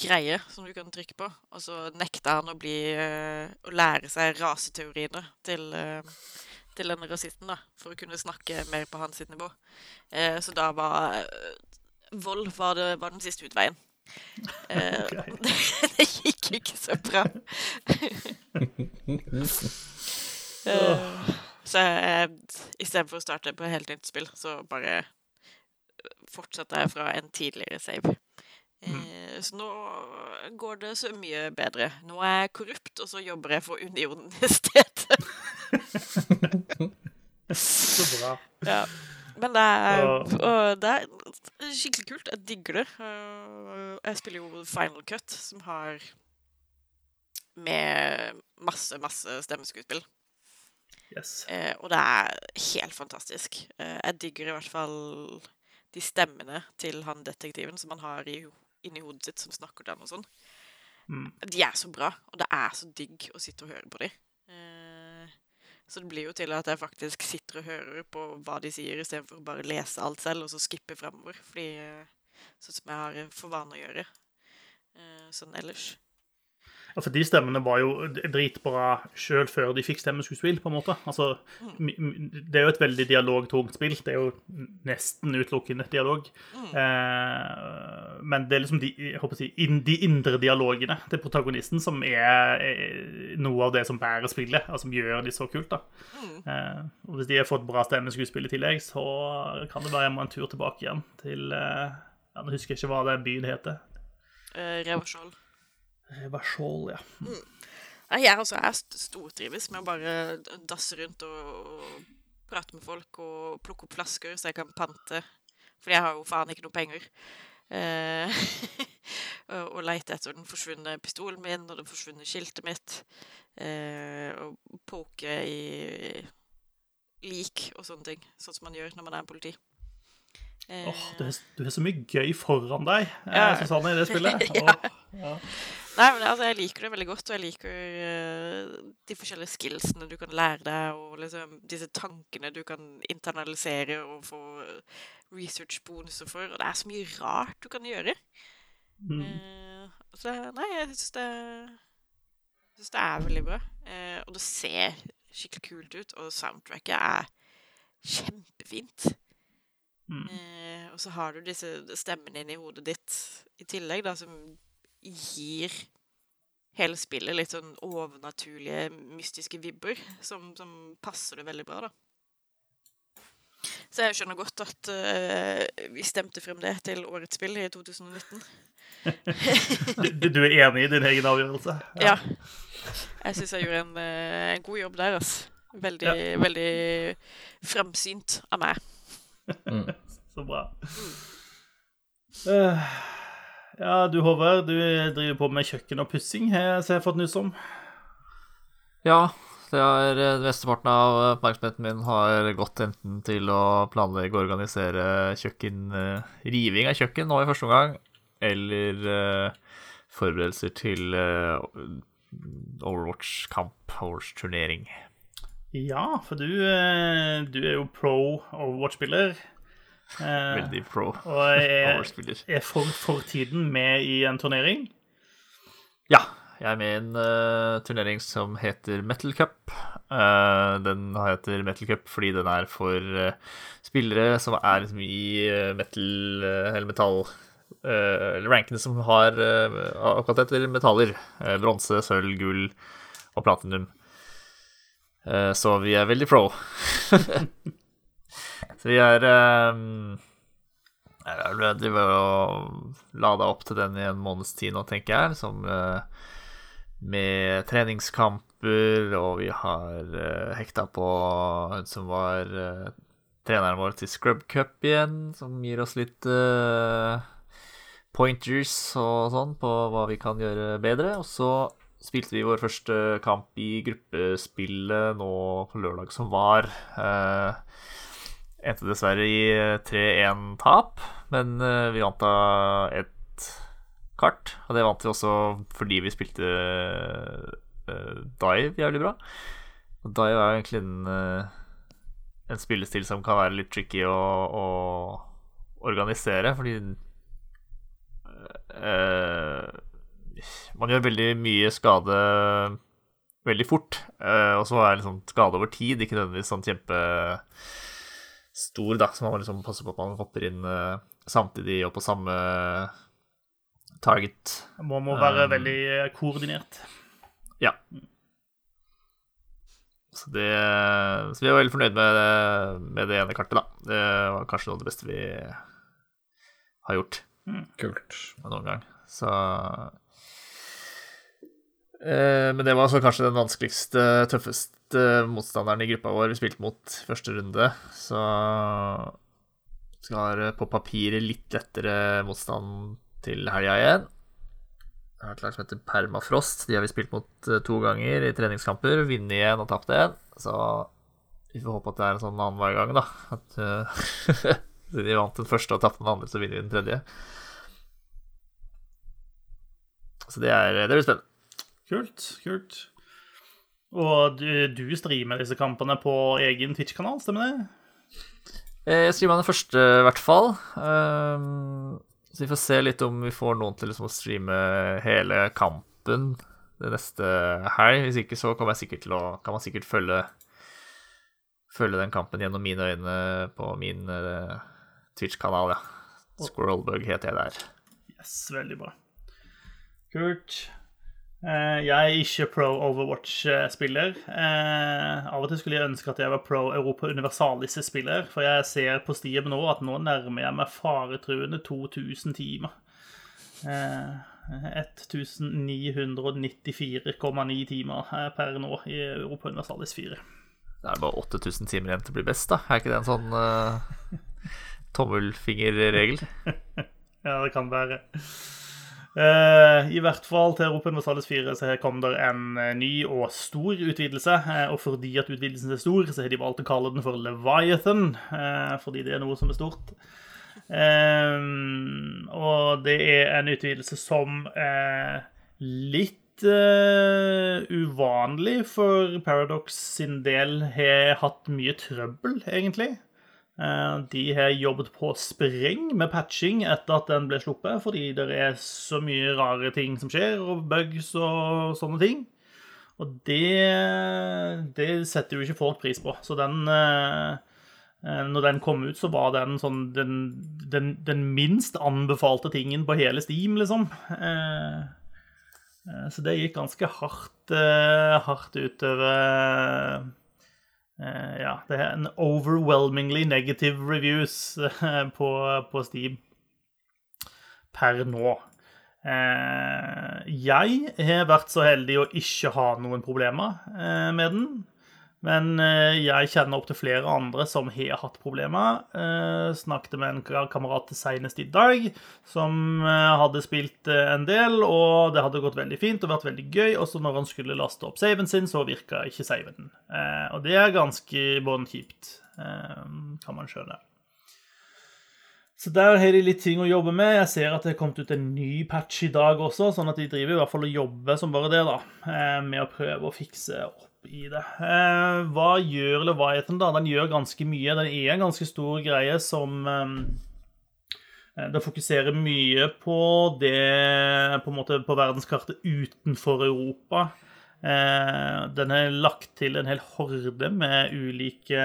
greie som du kan trykke på, og så nekta han å bli eh, Å lære seg raseteoriene til eh, til denne rasisten, da, for å kunne snakke mer på hans nivå. Eh, så da var eh, vold var, det, var den siste utveien. Eh, okay. det, det gikk ikke så bra. Eh, så eh, istedenfor å starte på helt nytt spill, så bare fortsatte jeg fra en tidligere save. Eh, Så nå går det så mye bedre. Nå er jeg korrupt, og så jobber jeg for Unionen i stedet. Så bra. Ja. Men det er, og det er skikkelig kult. Jeg digger det. Jeg spiller jo Final Cut, som har med masse, masse stemmeskuespill. Yes. Eh, og det er helt fantastisk. Eh, jeg digger i hvert fall de stemmene til han detektiven som han har i, inni hodet sitt, som snakker til ham og sånn. Mm. De er så bra, og det er så digg å sitte og høre på dem. Eh, så det blir jo til at jeg faktisk sitter og hører på hva de sier, istedenfor å bare lese alt selv og så skippe fremover. Fordi, eh, sånn som jeg har for vane å gjøre eh, sånn ellers. Ja, for de stemmene var jo dritbra sjøl før de fikk stemmeskuespill, på en måte. Altså, mi- det er jo et veldig dialogtungt spill. Det er jo nesten utelukkende dialog. Eh, men det er liksom de, jeg si, de indre dialogene til protagonisten som er, er noe av det som bærer spillet, og som gjør de så kult. da. Eh, og hvis de har fått bra stemmeskuespill i tillegg, så kan det være jeg må en tur tilbake igjen til eh, Nå husker jeg ikke hva den byen heter. Eh, Reverskjold. Reversjol, ja. Mm. jeg altså, er st- stortrives med å bare dasse rundt og, og prate med folk og plukke opp flasker så jeg kan pante. Fordi jeg har jo faen ikke noe penger. Eh, og, og leite etter den forsvunne pistolen min og det forsvunne skiltet mitt. Eh, og poke i lik og sånne ting. Sånn som man gjør når man er politi. Eh, Åh, du, har, har så mye gøy foran deg, Ja. ja. Susanne, i det spillet. Ja. Åh, Nei, men altså, jeg liker det veldig godt, og jeg liker uh, de forskjellige skillsene du kan lære deg, og liksom disse tankene du kan internalisere og få research-bonuser for. Og det er så mye rart du kan gjøre. Mm. Uh, så nei, jeg syns det synes det er veldig bra. Uh, og det ser skikkelig kult ut, og soundtracket er kjempefint. Mm. Og så har du disse stemmene inni hodet ditt i tillegg, da, som gir hele spillet litt sånn overnaturlige, mystiske vibber, som, som passer det veldig bra, da. Så jeg skjønner godt at uh, vi stemte frem det til årets spill i 2019. Du, du er enig i din egen avgjørelse? Ja. Jeg syns jeg gjorde en, eh, en god jobb der, altså. Veldig, veldig fremsynt av meg. Så bra. Eh, ja, du Håvard, du driver på med kjøkken og pussing, har jeg fått nyss om. Ja, det er eh, mesteparten av oppmerksomheten min har gått enten til å planlegge og organisere kjøkken, eh, riving av kjøkken nå i første omgang, eller eh, forberedelser til Overwatch-kamp, Overwatch-turnering. Ja, for du, du er jo pro Overwatch-spiller. Eh, Veldig pro Og er, er for, for tiden med i en turnering. Ja, jeg er med i en uh, turnering som heter Metal Cup. Uh, den heter Metal Cup fordi den er for uh, spillere som er liksom i metal eller metall rankene som har akkurat etter metaller. Bronse, sølv, gull og platinum. Så vi er veldig pro. så vi er um, jeg driver og lade opp til den i en måneds tid nå, tenker jeg. Som uh, med treningskamper, og vi har uh, hekta på hun som var uh, treneren vår til Scrub Cup igjen, som gir oss litt uh, pointers og sånn på hva vi kan gjøre bedre. Og så spilte vi vår første kamp i gruppespillet nå på lørdag som var. Uh, endte dessverre i 3-1-tap, men eh, vi vant da et kart. Og det vant vi også fordi vi spilte uh, dive jævlig bra. Og dive er egentlig en, en spillestil som kan være litt tricky å, å organisere, fordi uh, man gjør veldig mye skade veldig fort. og så er liksom skade over tid ikke nødvendigvis sånn kjempe stor, da, så man må liksom passe på at man hopper inn uh, samtidig og på samme target. Man må være Um, veldig eh, koordinert. Ja. Så, det, så vi er veldig fornøyd med, med det ene kartet, da. Det var kanskje noe av det beste vi har gjort Kult. noen gang. Så Men det var så kanskje den vanskeligste, tøffeste motstanderen i gruppa vår vi spilte mot første runde. Så skal på papiret litt lettere motstand til helga igjen. Jeg har et lag som heter Permafrost. De har vi spilt mot eh, to ganger i treningskamper. Vunnet igjen og tapt igjen. Så vi får håpe at det er en sånn annenhver gang, da. At siden de vant den første og tapte den andre, så vinner vi den tredje. Så det, er, det blir spennende. Kult, kult. Og du, du streamer disse kampene på egen Twitch-kanal, stemmer det? Eh, Jeg streama den første, i hvert fall. Ehm, Så vi får se litt om vi får noen til liksom å streame hele kampen det neste helg. Hvis ikke så kan, sikkert til å, kan man sikkert følge, følge den kampen gjennom mine øyne på min uh, Twitch-kanal, ja. Squirrelbug heter jeg der. Yes, veldig bra. Kult. Eh, jeg er ikke pro Overwatch-spiller. Eh, av og til skulle jeg ønske at jeg var pro Europa Universalis-spiller, for jeg ser på Steam nå at nå nærmer jeg meg faretruende 2000 timer. Eh, 1994,9 timer eh, per nå i Europa Universalis 4. Det er bare 8000 timer igjen til å bli best, da. Er ikke det en sånn uh, tommelfingerregel? Ja, det kan være. Eh, I hvert fall til Universalis 4 så her kom det en eh, ny og stor utvidelse. eh, og fordi at utvidelsen er stor, så har de valgt å kalle den for Leviathan. fordi det er noe som er stort. Og det er en utvidelse som er litt uvanlig for Paradox sin del har hatt mye trøbbel, egentlig. Eh, De har jobbet på spreng med patching etter at den ble sluppet, fordi det er så mye rare ting som skjer, og bugs og sånne ting. Og det, det setter jo ikke folk pris på. Så den eh, eh, Når den kom ut, så var den sånn den, den, den minst anbefalte tingen på hele Steam, liksom. Så det gikk ganske hardt, hardt utover ja, det er en overwhelmingly negative reviews eh, på, på Steam per nå. Eh, jeg har vært så heldig å ikke ha noen problemer eh, med den. Men eh, jeg kjenner opp til flere andre som har hatt problemer. Eh, snakket med en kamerat senest i dag som eh, hadde spilt en del, og det hadde gått veldig fint og vært veldig gøy. Og så når han skulle laste opp saven sin, så virka ikke saven. Og det er ganske bånn kjipt, kan man skjønne. Så der har de litt ting å jobbe med. Jeg ser at det er kommet ut en ny patch i dag også, sånn at de driver i hvert fall og jobber som bare det, da, med å prøve å fikse opp i det. Eh, hva gjør Leviathan, da? Den gjør ganske mye. Den er en ganske stor greie som eh, Den fokuserer mye på det på, en måte, på verdenskartet utenfor Europa. Eh, den er lagt til en hel horde med ulike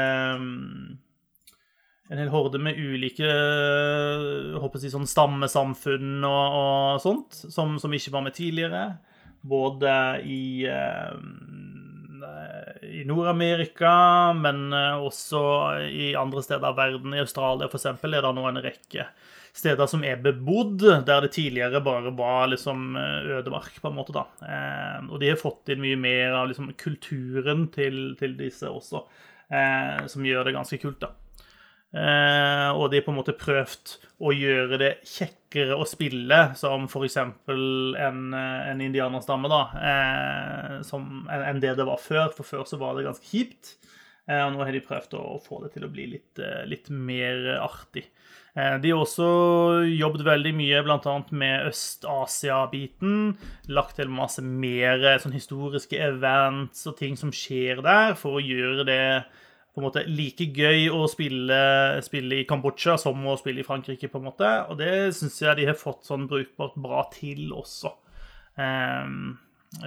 en hel horde med ulike håper å sånn stammesamfunn og, og sånt, som, som, ikke var med tidligere. Både i, i Nord-Amerika, men også i andre steder av verden. I Australia f.eks. er det nå en rekke steder som er bebodd, der det tidligere bare var liksom ødemark, på en måte. da. Eh, og de har fått inn mye mer av liksom, kulturen til, til disse også, eh, som gjør det ganske kult. da. Eh, og de har på en måte prøvd å gjøre det kjekkere å spille, som f.eks. en, en indianerstamme, da, eh, som, enn det det var før. For før så var det ganske kjipt. Eh, og nå har de prøvd å få det til å bli litt, litt mer artig. De har også jobbet veldig mye bl.a. med Øst-Asia-biten. Lagt til masse mer sånn historiske events og ting som skjer der, for å gjøre det på en måte like gøy å spille, spille, i Kambodsja som å spille i Frankrike, på en måte. Og det syns jeg de har fått sånn brukbart bra til også. Um,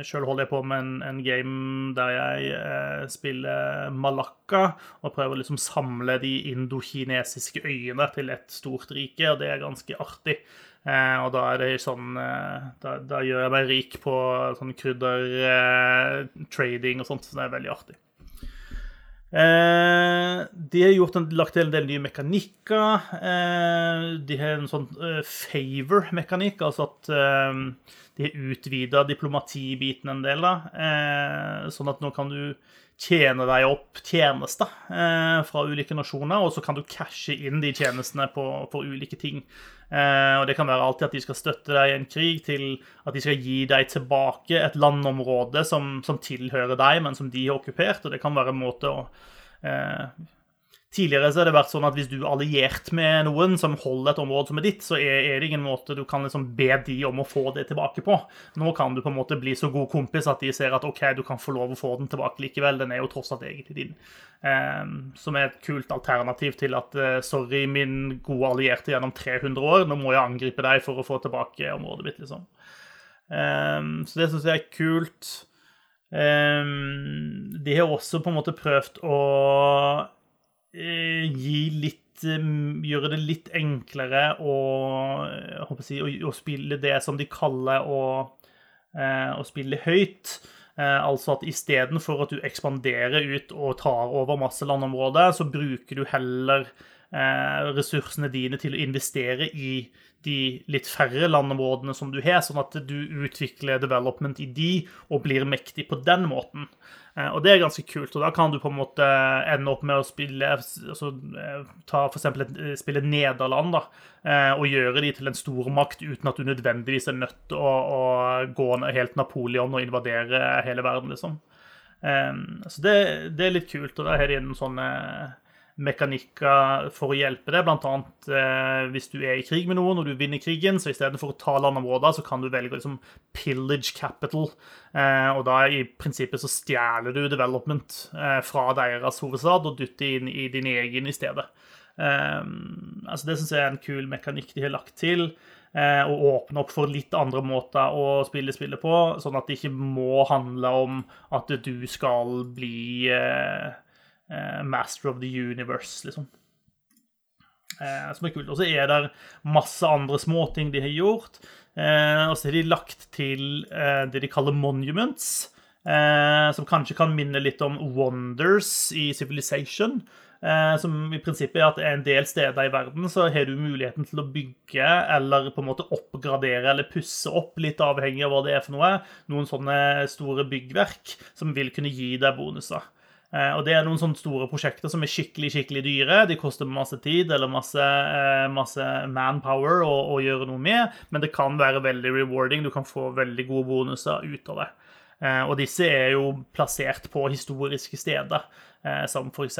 Sjøl holder jeg på med en, en game der jeg eh, spiller Malakka og prøver å liksom samle de indokinesiske øyene til et stort rike, og det er ganske artig. Eh, og da er det sånn eh, da, da, gjør jeg meg rik på sånn krydder-trading eh, og sånt, så det er veldig artig. Eh, de har gjort en, lagt til en del nye mekanikker. Eh, de har en sånn eh, favor-mekanikk, altså at eh, de har utvida diplomatibiten en del. da, eh, Sånn at nå kan du tjene deg opp tjenester eh, fra ulike nasjoner, og så kan du cashe inn de tjenestene på, på ulike ting. og Det kan være alltid at de skal støtte deg i en krig, til at de skal gi deg tilbake et landområde som, som tilhører deg, men som de har okkupert. og Det kan være en måte å eh, Tidligere så har det vært sånn at hvis du er alliert med noen som holder et område som er ditt, så er, det ingen måte du kan liksom be de om å få det tilbake på. Nå kan du på en måte bli så god kompis at de ser at OK, du kan få lov å få den tilbake likevel. Den er jo tross alt egentlig din. Um, som er et kult alternativ til at uh, sorry, min gode allierte gjennom 300 år, nå må jeg angripe deg for å få tilbake området mitt, liksom. Um, så det syns jeg er kult. Um, de har også på en måte prøvd å gi litt eh, Gjøre det litt enklere å, si, å, å spille det som de kaller å, eh, å spille høyt. Altså at istedenfor at du ekspanderer ut og tar over masse landområder, så bruker du heller ressursene dine til å investere i de litt færre landområdene som du har, sånn at du utvikler development i de og blir mektig på den måten. Eh, og det er ganske kult. og Da kan du på en måte ende opp med å spille altså, eh, ta for eksempel, eh, spille Nederland da, og gjøre de til en stormakt uten at du nødvendigvis er nødt til å, å gå helt Napoleon og invadere hele verden, liksom. Så det, det er litt kult. og Da har de en sånn mekanikker for å hjelpe deg. Annet eh, hvis du er i krig med noen og du vinner krigen, så istedenfor å ta landområder, så kan du velge liksom pillage capital. Eh, og da i prinsippet så stjeler du development eh, fra deres hovedstad og dytter inn i din egen i stedet. Eh, altså Det syns jeg er en kul mekanikk de har lagt til. Eh, og åpne opp for litt andre måter å spille spillet på, sånn at det ikke må handle om at du skal bli eh, Eh, Master of the Universe, liksom. Eh, som er kult. Og så er det masse andre småting de har gjort. Eh, og så har de lagt til det de kaller monuments. som kanskje kan minne litt om wonders i Civilization. som i prinsippet er at en del steder i verden så har du muligheten til å bygge eller på en måte oppgradere eller pusse opp, litt avhengig av hva det er for noe, noen sånne store byggverk som vil kunne gi deg bonuser. Eh, og det er noen sånne store prosjekter som er skikkelig skikkelig dyre. De koster masse tid eller masse, eh, masse manpower å, å, gjøre noe med, men det kan være veldig rewarding. Du kan få veldig gode bonuser ut av det. Eh, og disse er jo plassert på historiske steder, som f.eks.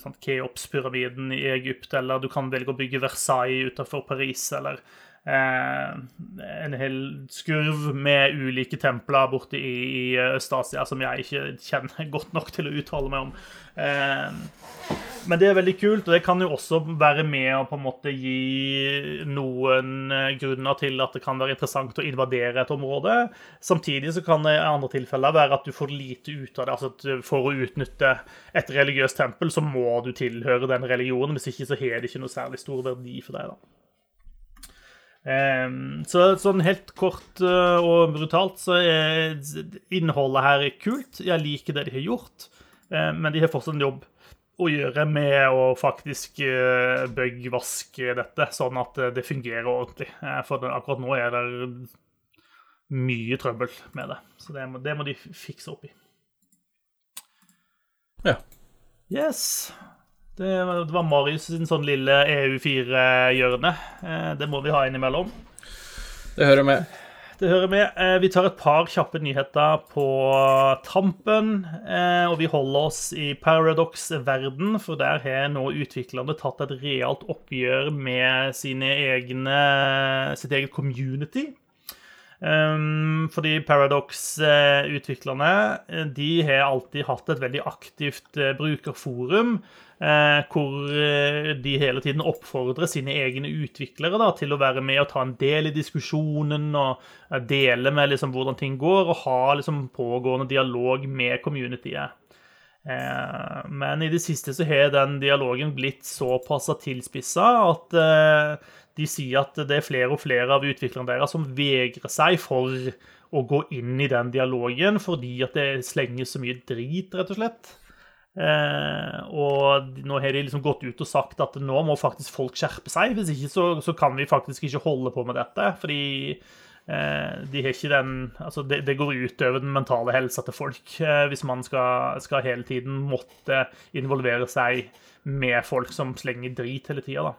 Sånn, Keops-pyramiden i Egypt, eller du kan velge å bygge Versailles utenfor Paris, eller en hel skurv med ulike templer borte i, i Øst-Asia som jeg ikke kjenner godt nok til å uttale meg om. Eh, men det er veldig kult, og det kan jo også være med å på en måte gi noen eh, grunner til at det kan være interessant å invadere et område. Samtidig så kan det i andre tilfeller være at du får lite ut av det. altså For å utnytte et religiøst tempel, så må du tilhøre den religionen. Hvis ikke så har det ikke noe særlig stor verdi for deg. da. Um, så sånn helt kort uh, og brutalt så er innholdet her kult. Jeg liker det de har gjort, uh, men de har fortsatt en jobb å gjøre med å faktisk bøggvaske bugvaske dette, sånn at det fungerer ordentlig. for akkurat nå er det mye trøbbel med det, så det må, det må de fikse opp i. Ja. Yes. Det var, Marius sin sånn lille EU4-hjørne. Eh, det må vi ha innimellom. Det hører med. Det hører med. Eh, vi tar et par kjappe nyheter på tampen. Eh, og vi holder oss i Paradox-verden, for der har nå utviklerne tatt et realt oppgjør med sine egne, sitt eget community. Um, fordi Paradox-utviklerne de har alltid hatt et veldig aktivt brukerforum. Uh, hvor uh, de hele tiden oppfordrer sine egne utviklere da, til å være med og ta en del i diskusjonen og dele med liksom, hvordan ting går, og ha liksom, pågående dialog med communityet. Men i det siste så har den dialogen blitt såpass tilspissa at de sier at det er flere og flere av utviklerne deres som vegrer seg for å gå inn i den dialogen fordi at det slenges så mye drit, rett og slett. Eh, og nå har de liksom gått ut og sagt at nå må faktisk folk skjerpe seg. Hvis ikke så, så kan vi faktisk ikke holde på med dette. Fordi eh, de har ikke den Altså, det, det går utover den mentale helsa til folk eh, hvis man skal, skal, hele tiden måtte involvere seg med folk som slenger drit hele tida, da.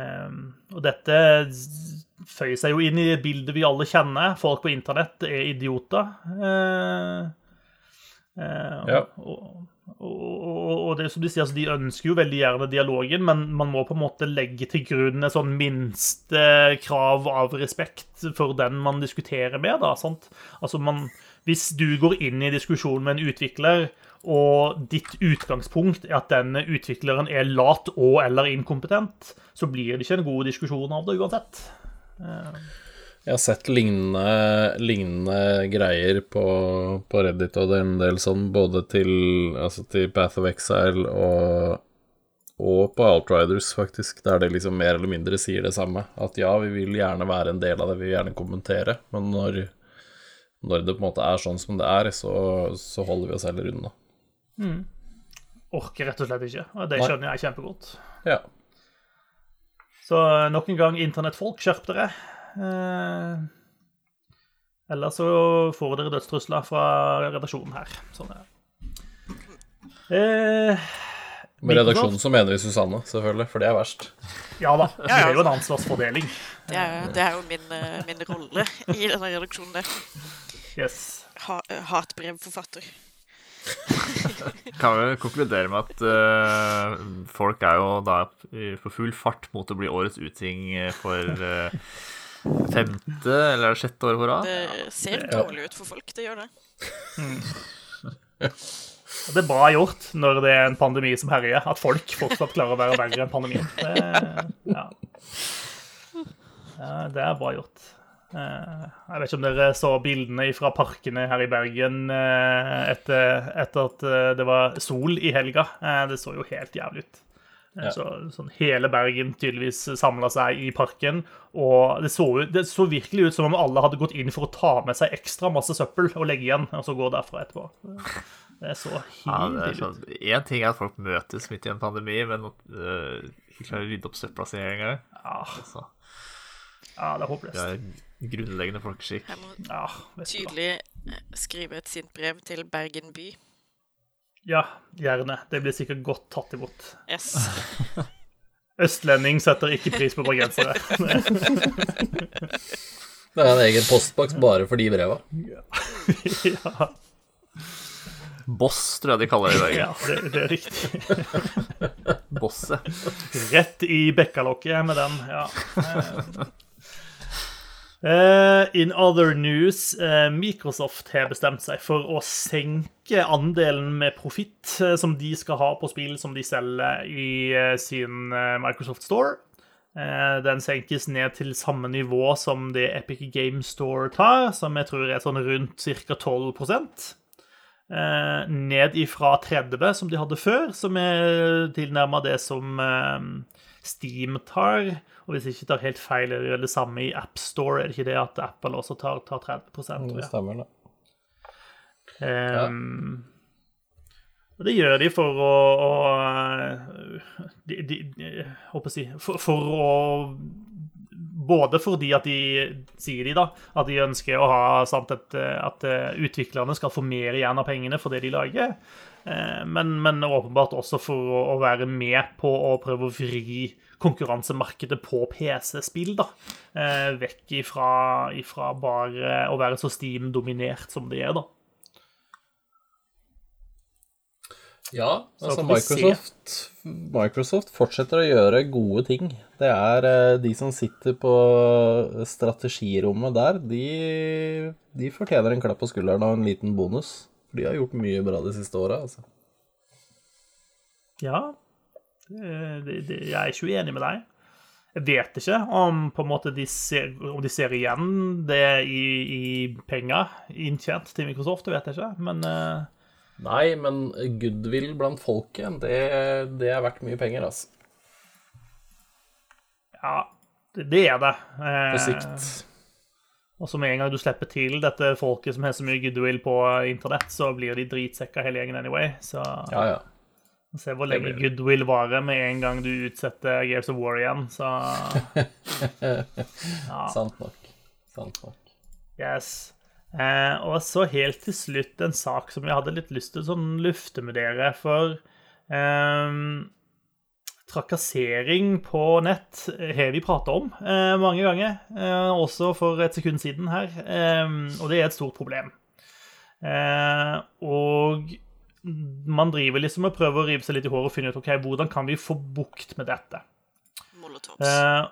Um, og dette føyer seg jo inn i bildet vi alle kjenner. Folk på internett er idioter. Uh, ja. og, og, og, det som de sier, altså, de ønsker jo veldig gjerne dialogen, men man må på en måte legge til grunn et sånn minste krav av respekt for den man diskuterer med. da, sant? Altså man, Hvis du går inn i diskusjon med en utvikler og ditt utgangspunkt er at denne utvikleren er lat og eller inkompetent, så blir det ikke en god diskusjon av det uansett. Jeg har sett lignende, lignende greier på, på, Reddit og det er en del sånn, både til, altså til Path of Exile og, og på Outriders, faktisk, der det liksom mer eller mindre sier det samme. At ja, vi vil gjerne være en del av det, vi vil gjerne kommentere, men når, når det på en måte er sånn som det er, så, så holder vi oss heller unna. Mm. Orker rett og slett ikke. Og det skjønner jeg kjempegodt. Ja. Så eh, nok en gang, internettfolk, skjerp dere. Eh, eller så får dere dødstrusler fra redaksjonen her. Sånn er. Eh, Med redaksjonen så mener vi Susanne, selvfølgelig, for det er verst. Ja da. Det er jo en ansvarsfordeling. Det er, det er jo min, eh, min, rolle i denne redaksjonen, det. Yes. Ha, hatbrevforfatter. kan vi konkludere med at uh, folk er jo da på full fart mot å bli årets uting for uh, femte eller sjette år på rad? Det ser dårlig ut for folk, det gjør det. Mm. Det er bra gjort når det er en pandemi som herjer, at folk fortsatt klarer å være verre enn pandemien. Det, ja. Ja, det er bra gjort. Eh, jeg vet ikke om dere så bildene fra parkene her i Bergen eh, etter, etter at eh, det var sol i helga. Det så jo helt jævlig ut. Ja. Så, sånn hele Bergen tydeligvis samla seg i parken. Og det så, det så, virkelig ut som om alle hadde gått inn for å ta med seg ekstra masse søppel og legge igjen, og så gå derfra etterpå. Det så helt ja, sånn, Én ting er at folk møtes midt i en pandemi, men uh, ikke klarer å rydde opp søpla si engang. Ja. ja, det er håpløst. Grunnleggende folkeskikk. Jeg må ja, tydelig eh, skrive et sint brev til Bergen by. Ja, gjerne. Det blir sikkert godt tatt imot. Yes. Østlending setter ikke pris på bergensere. det er en egen postboks bare for de breva. ja. Boss, tror jeg de kaller det i Norge. Ja, det, det er riktig. Bosset. Rett i bekkalokket med den, ja. Eh, in other news, uh, Microsoft har bestemt seg for å senke andelen med profitt uh, som de skal ha på spill som de selger i sin Microsoft Store. Den senkes ned til samme nivå som det Epic Game Store tar, som jeg tror er sånn rundt ca. 12 eh, Ned ifra 30, som de hadde før, som er tilnærma det som Steam tar. Og hvis jeg ikke tar helt feil, er det jo det samme i AppStore. Er det ikke det at Apple også tar, tar 30 tror Det stemmer, det. Ehm, og det gjør de for å, å de, de, de, håper å si, for, for å Både fordi at de sier de da, at de ønsker å ha samt at, at utviklerne skal få mer igjen av pengene for det de lager, eh, men, men åpenbart også for å, å være med på å prøve å vri konkurransemarkedet på PC-spill da, eh, vekk ifra, ifra bare å være så Steam-dominert som det er, da. Ja, altså. Microsoft, Microsoft fortsetter å gjøre gode ting. Det er eh, de som sitter på strategirommet der, de, de fortjener en klapp på skulderen og en liten bonus. For de har gjort mye bra de siste åra, altså. Ja, jeg er ikke uenig med deg. Jeg vet ikke om måte de ser, om de ser igjen det i, i penger inntjent til Microsoft, det vet jeg ikke. Men uh... Nei, men goodwill blant folket, det, det er verdt mye penger, altså. ja, det, det er det. Eh, På sikt. Og så med en gang du slipper til dette folket som har så mye goodwill på internett, så blir de dritsekka hele gjengen anyway. Så Ja, ja. Se hvor lenge goodwill varer med en gang du utsetter Gears of War igjen. Så Sant nok. Sant nok. Yes. Eh, og så helt til slutt en sak som jeg hadde litt lyst til å sånn lufte med dere. For eh, trakassering på nett har vi prata om eh, mange ganger. Eh, også for et sekund siden her. Eh, og det er et stort problem. Eh, og man driver liksom og prøver å rive seg litt i håret og finne ut ok, hvordan kan vi få bukt med dette. Molotovs. Eh,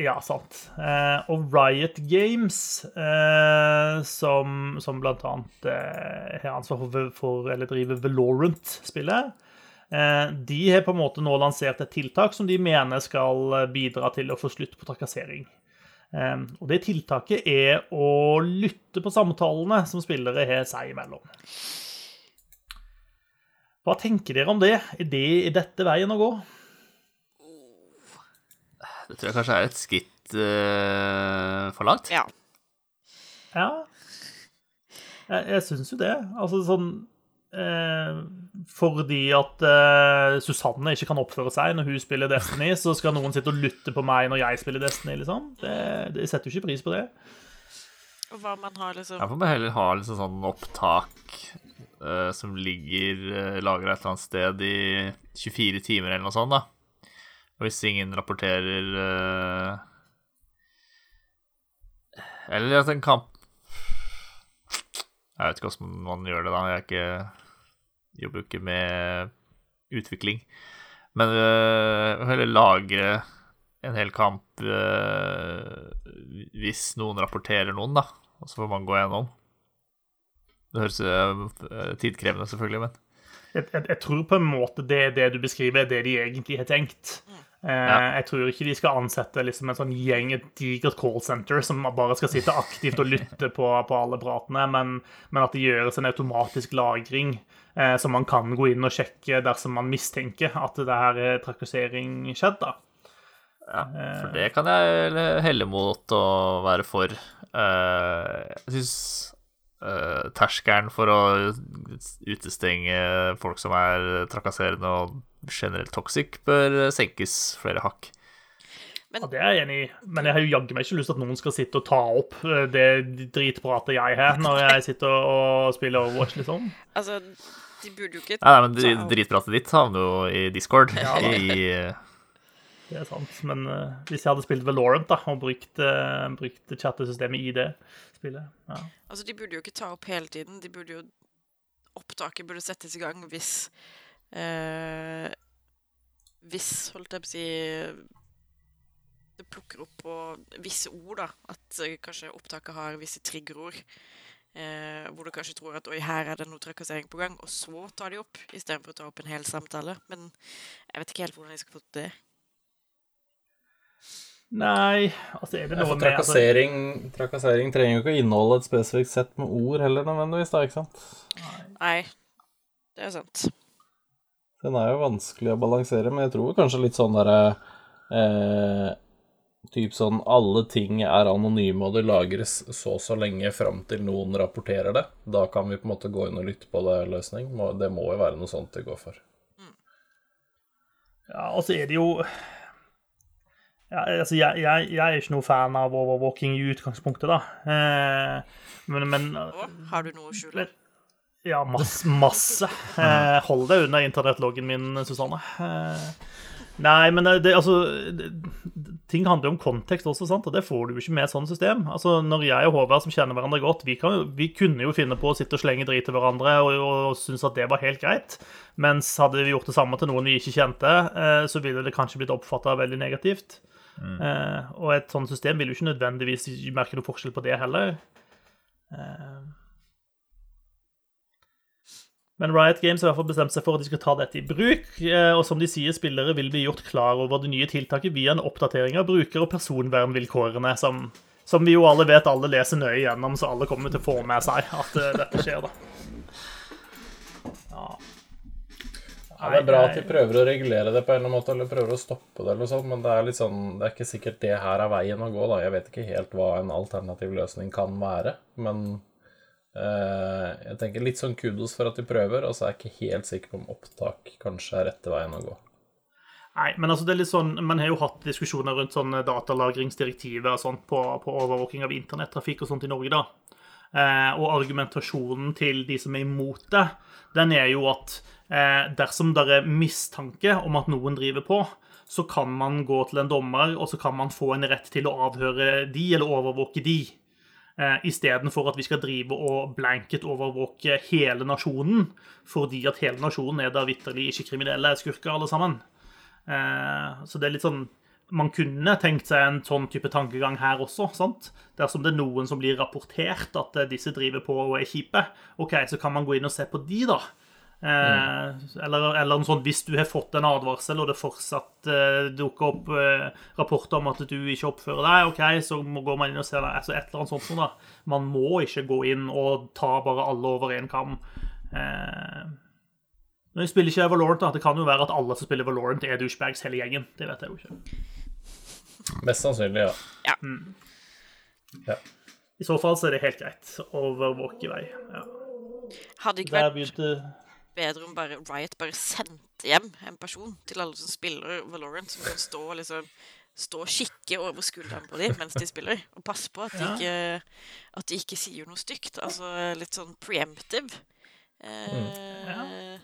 ja, sant. Eh, og Riot Games, eh, som, som blant annet eh, har ansvar for, for eller driver Valorant-spillet, eh, de har på en måte nå lansert et tiltak som de mener skal bidra til å få slutt på trakassering. Eh, og det tiltaket er å lytte på samtalene som spillere har seg imellom. Hva tenker dere om det? Er, det, i dette veien å gå? Det tror jeg kanskje er et skritt uh, for langt. Ja. Ja. Jeg, jeg syns jo det. Altså sånn eh, Fordi at eh, Susanne ikke kan oppføre seg når hun spiller Destiny, så skal noen sitte og lytte på meg når jeg spiller Destiny, liksom. Det, det setter jo ikke pris på det. Og hva man har liksom Jeg får heller ha liksom sånn opptak eh, som ligger uh, lagra et eller annet sted i 24 timer eller noe sånt, da. Og hvis ingen rapporterer uh, Eller at en kamp Jeg vet ikke hvordan man gjør det, da. Jeg er ikke jobber jo ikke med utvikling. Men uh, heller lagre en hel kamp eh, hvis noen rapporterer noen, da. Og så får man gå gjennom. Det høres eh, tidkrevende, selvfølgelig, men Jeg, jeg, jeg tror på en måte det, det du beskriver, er det de egentlig har tenkt. Eh, Jeg tror ikke de skal ansette liksom en sånn gjeng, et digert callsenter som bare skal sitte aktivt og lytte på, på alle pratene, men, men at det gjøres en automatisk lagring, eh, som man kan gå inn og sjekke dersom man mistenker at det her er trakassering skjedd. da. ja, for det kan jeg helle mot å være for. Eh, jeg syns terskelen for å utestenge folk som er trakasserende og generelt toxic, bør senkes flere hakk. Ja, Det er jeg enig i, men jeg har jo jaggu meg ikke lyst til at noen skal sitte og ta opp eh, det dritpratet jeg har når jeg sitter og spiller Overwatch, liksom. Altså, de burde jo ikke Nei, nei, men dritpratet ditt havner jo i Discord. Ja. I, Det er sant. Men uh, hvis jeg hadde spilt Valorant da, og brukt, uh, brukt chattesystemet i det spillet ja. Altså, de burde jo ikke ta opp hele tiden. De burde jo opptaket burde settes i gang hvis eh, Hvis, holdt jeg på å si Det plukker opp på visse ord, da. At eh, kanskje opptaket har visse triggerord. Eh, hvor du kanskje tror at oi, her er det noe trakassering på gang, og så tar de opp, istedenfor å ta opp en hel samtale. Men jeg vet ikke helt hvordan jeg skal få til det. Nei, altså er det Ja, noe med altså, trakassering, trakassering trenger jo ikke å inneholde et spesifikt sett med ord heller, nødvendigvis, da, ikke sant? Nei, det er sant. Den er jo vanskelig å balansere, men jeg tror kanskje litt sånn derre eh, Typ sånn alle ting er anonyme, og det lagres så og så lenge fram til noen rapporterer det. Da kan vi på en måte gå inn og lytte på det løsning. Det må jo være noe sånt det går for. Ja, og så er det jo ja, altså, jeg, jeg, jeg er ikke noe fan av overvåking i utgangspunktet, da. Eh, men, men Og har du noe å skjule? Ja, masse. masse. Eh, hold deg unna internettloggen min, Susanne. Eh, nei, men det, altså det, Ting handler jo om kontekst også, sant? og det får du jo ikke med et sånt system. Altså, Når jeg og Håvard, som kjenner hverandre godt, vi, kan, vi kunne jo finne på å sitte og slenge drit til hverandre og, og synes at det var helt greit. Mens hadde vi gjort det samme til noen vi ikke kjente, eh, så ville det kanskje blitt oppfatta veldig negativt. Eh, og et sånt system vil jo ikke nødvendigvis merke noe forskjell på det heller. Eh, men Riot Games har i hvert fall bestemt seg for at de skal ta dette i bruk. eh, Og som de sier, spillere vil bli gjort klar over det nye tiltaket via en oppdatering av bruker- og personvernvilkårene, som, som vi jo alle vet alle leser nøye gjennom, så alle kommer til å få med seg at eh, dette skjer, da. Ja. Ja, det er bra at de prøver å regulere det på en eller annen måte, eller prøver å stoppe det, eller noe sånt, men det er sånn, det er ikke sikkert det her er veien å gå. da. Jeg vet ikke helt hva en alternativ løsning kan være, men eh, jeg tenker litt sånn kudos for at de prøver, og så er jeg ikke helt sikker på om opptak kanskje er rette veien å gå. Nei, men altså det er litt sånn, Man har jo hatt diskusjoner rundt sånn datalagringsdirektivet og sånt på, på overvåking av internettrafikk og sånt i Norge, da. Eh, og argumentasjonen til de som er imot det, den er jo at eh, dersom det er mistanke om at noen driver på, så kan man gå til en dommer, og så kan man få en rett til å avhøre de, eller overvåke de. Eh, Istedenfor at vi skal drive og blanket overvåke hele nasjonen, fordi at hele nasjonen er da vitterlig ikke kriminelle skurker, alle sammen. Så det er litt sånn Man kunne tenkt seg en sånn type tankegang her også. sant? Dersom det er noen som blir rapportert at eh, disse driver på og er kjipe, ok, så kan man gå inn og se på de, da. Eh, eller, eller noe sånt, hvis du har fått en advarsel, og det fortsatt eh, dukker opp eh, rapporter om at du ikke oppfører deg, ok, så må, går man inn og ser det. Altså et eller annet sånt noe, da. Man må ikke gå inn og ta bare alle over én kam. Eh, men vi spiller ikke Valorant, da. Det kan jo være at alle som spiller Valorant, er douchebags hele gjengen. Det vet jeg jo ikke. Mest sannsynlig, ja. I så fall så er det helt greit å overvåke i vei. Ja. Hadde det ikke vært begynte bedre om bare Riot bare sendte hjem en person til alle som spiller Valorant, som kan stå og liksom stå og kikke over skulderen på dem mens de spiller, og passe på at de Ja. ikke, at de ikke sier noe stygt. Altså litt sånn preemptive. Eh,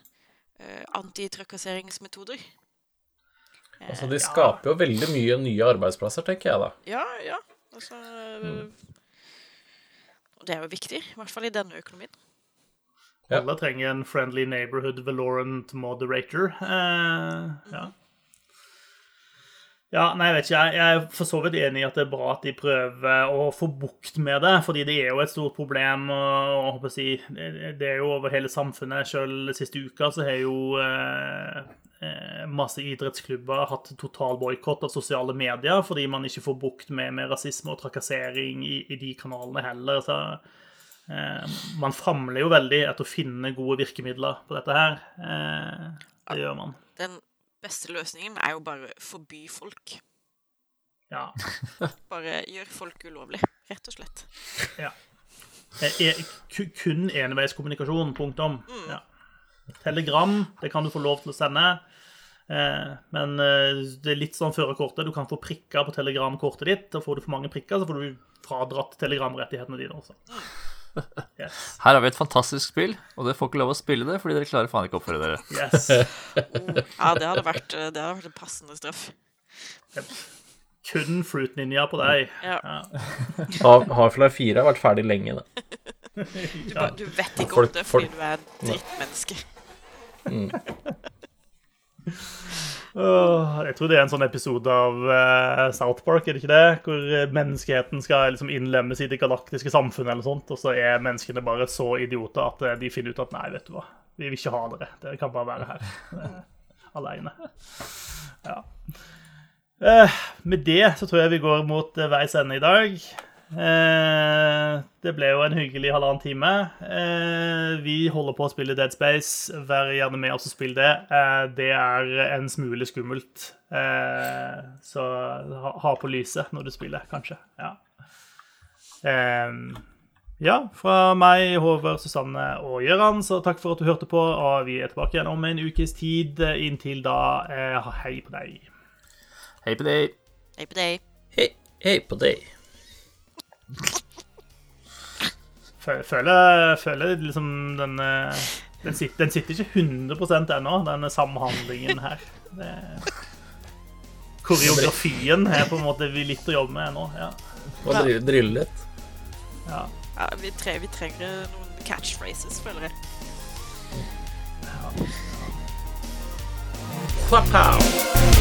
eh, Antitrakasseringsmetoder. Eh, Altså, de skaper jo veldig mye nye arbeidsplasser, tenker jeg da. Ja, ja. Altså Og det er jo viktig, i hvert fall i denne økonomien. Ja. Alle trenger en friendly neighborhood Valorant moderator. Eh, ja. Ja, nei, jeg vet ikke. Jeg er for så vidt enig i at det er bra at de prøver å få bukt med det, fordi det er jo et stort problem. og, og å si, det er jo over hele samfunnet. Selv siste uka så har jo eh, masse idrettsklubber hatt total boikott av sosiale medier fordi man ikke får bukt med, med rasisme og trakassering i, i de kanalene heller. så Eh, man famler jo veldig etter å finne gode virkemidler på dette her. Eh, det gjør man. Den beste løsningen er jo bare forby folk. Ja. Bare gjør folk ulovlig, rett og slett. ja. Er, eh, ku- kun enveiskommunikasjon. Punktum. Ja. Telegram, det kan du få lov til å sende. Eh, men eh, det er litt sånn førerkortet. Du kan få prikker på telegramkortet ditt. Og får du for mange prikker, så får du fradratt telegramrettighetene dine også. Yes. Her har vi et fantastisk spill, og dere får ikke lov å spille det fordi dere klarer faen ikke å oppføre dere. yes. Ja, det hadde vært, eh, det hadde vært en passende straff. Kun Fruit Ninja på deg. Ja. ja. Half-Life 4 har vært ferdig lenge, det. Du, du vet ikke om det folk- fordi du er et drittmenneske. Jeg tror det er en sånn episode av eh, South Park, er det ikke det? Hvor eh, menneskeheten skal liksom innlemmes i det galaktiske samfunnet, eller sånt, og så er menneskene bare så idioter at eh, de finner ut at nei, vet du hva, vi vil ikke ha dere. Dere kan bare være her eh, alene. Ja. Med det så tror jeg vi går mot eh, veis ende i dag. Eh, det ble jo en hyggelig halvannen time. Eh, vi holder på å spille Dead Space. Vær gjerne med oss og spill det. Eh, det er en smule skummelt. Eh, så ha, på lyset når du spiller, kanskje. Ja. Ja, fra meg, Håvard, Susanne og Gøran, så takk for at du hørte på. Og vi er tilbake igjen om en ukes tid. Inntil da, eh, hei på deg. Hei på deg. Hei på deg. Hei, hei på deg. Fø- Føler, føler liksom den eh, den sitter, den sitter ikke 100% ennå, den samhandlingen her. Det, koreografien er på en måte vi litt å jobbe med ennå. Ja. Og drille, litt. Ja. Ja, vi, tre, vi trenger noen catchphrases, føler jeg. Pow!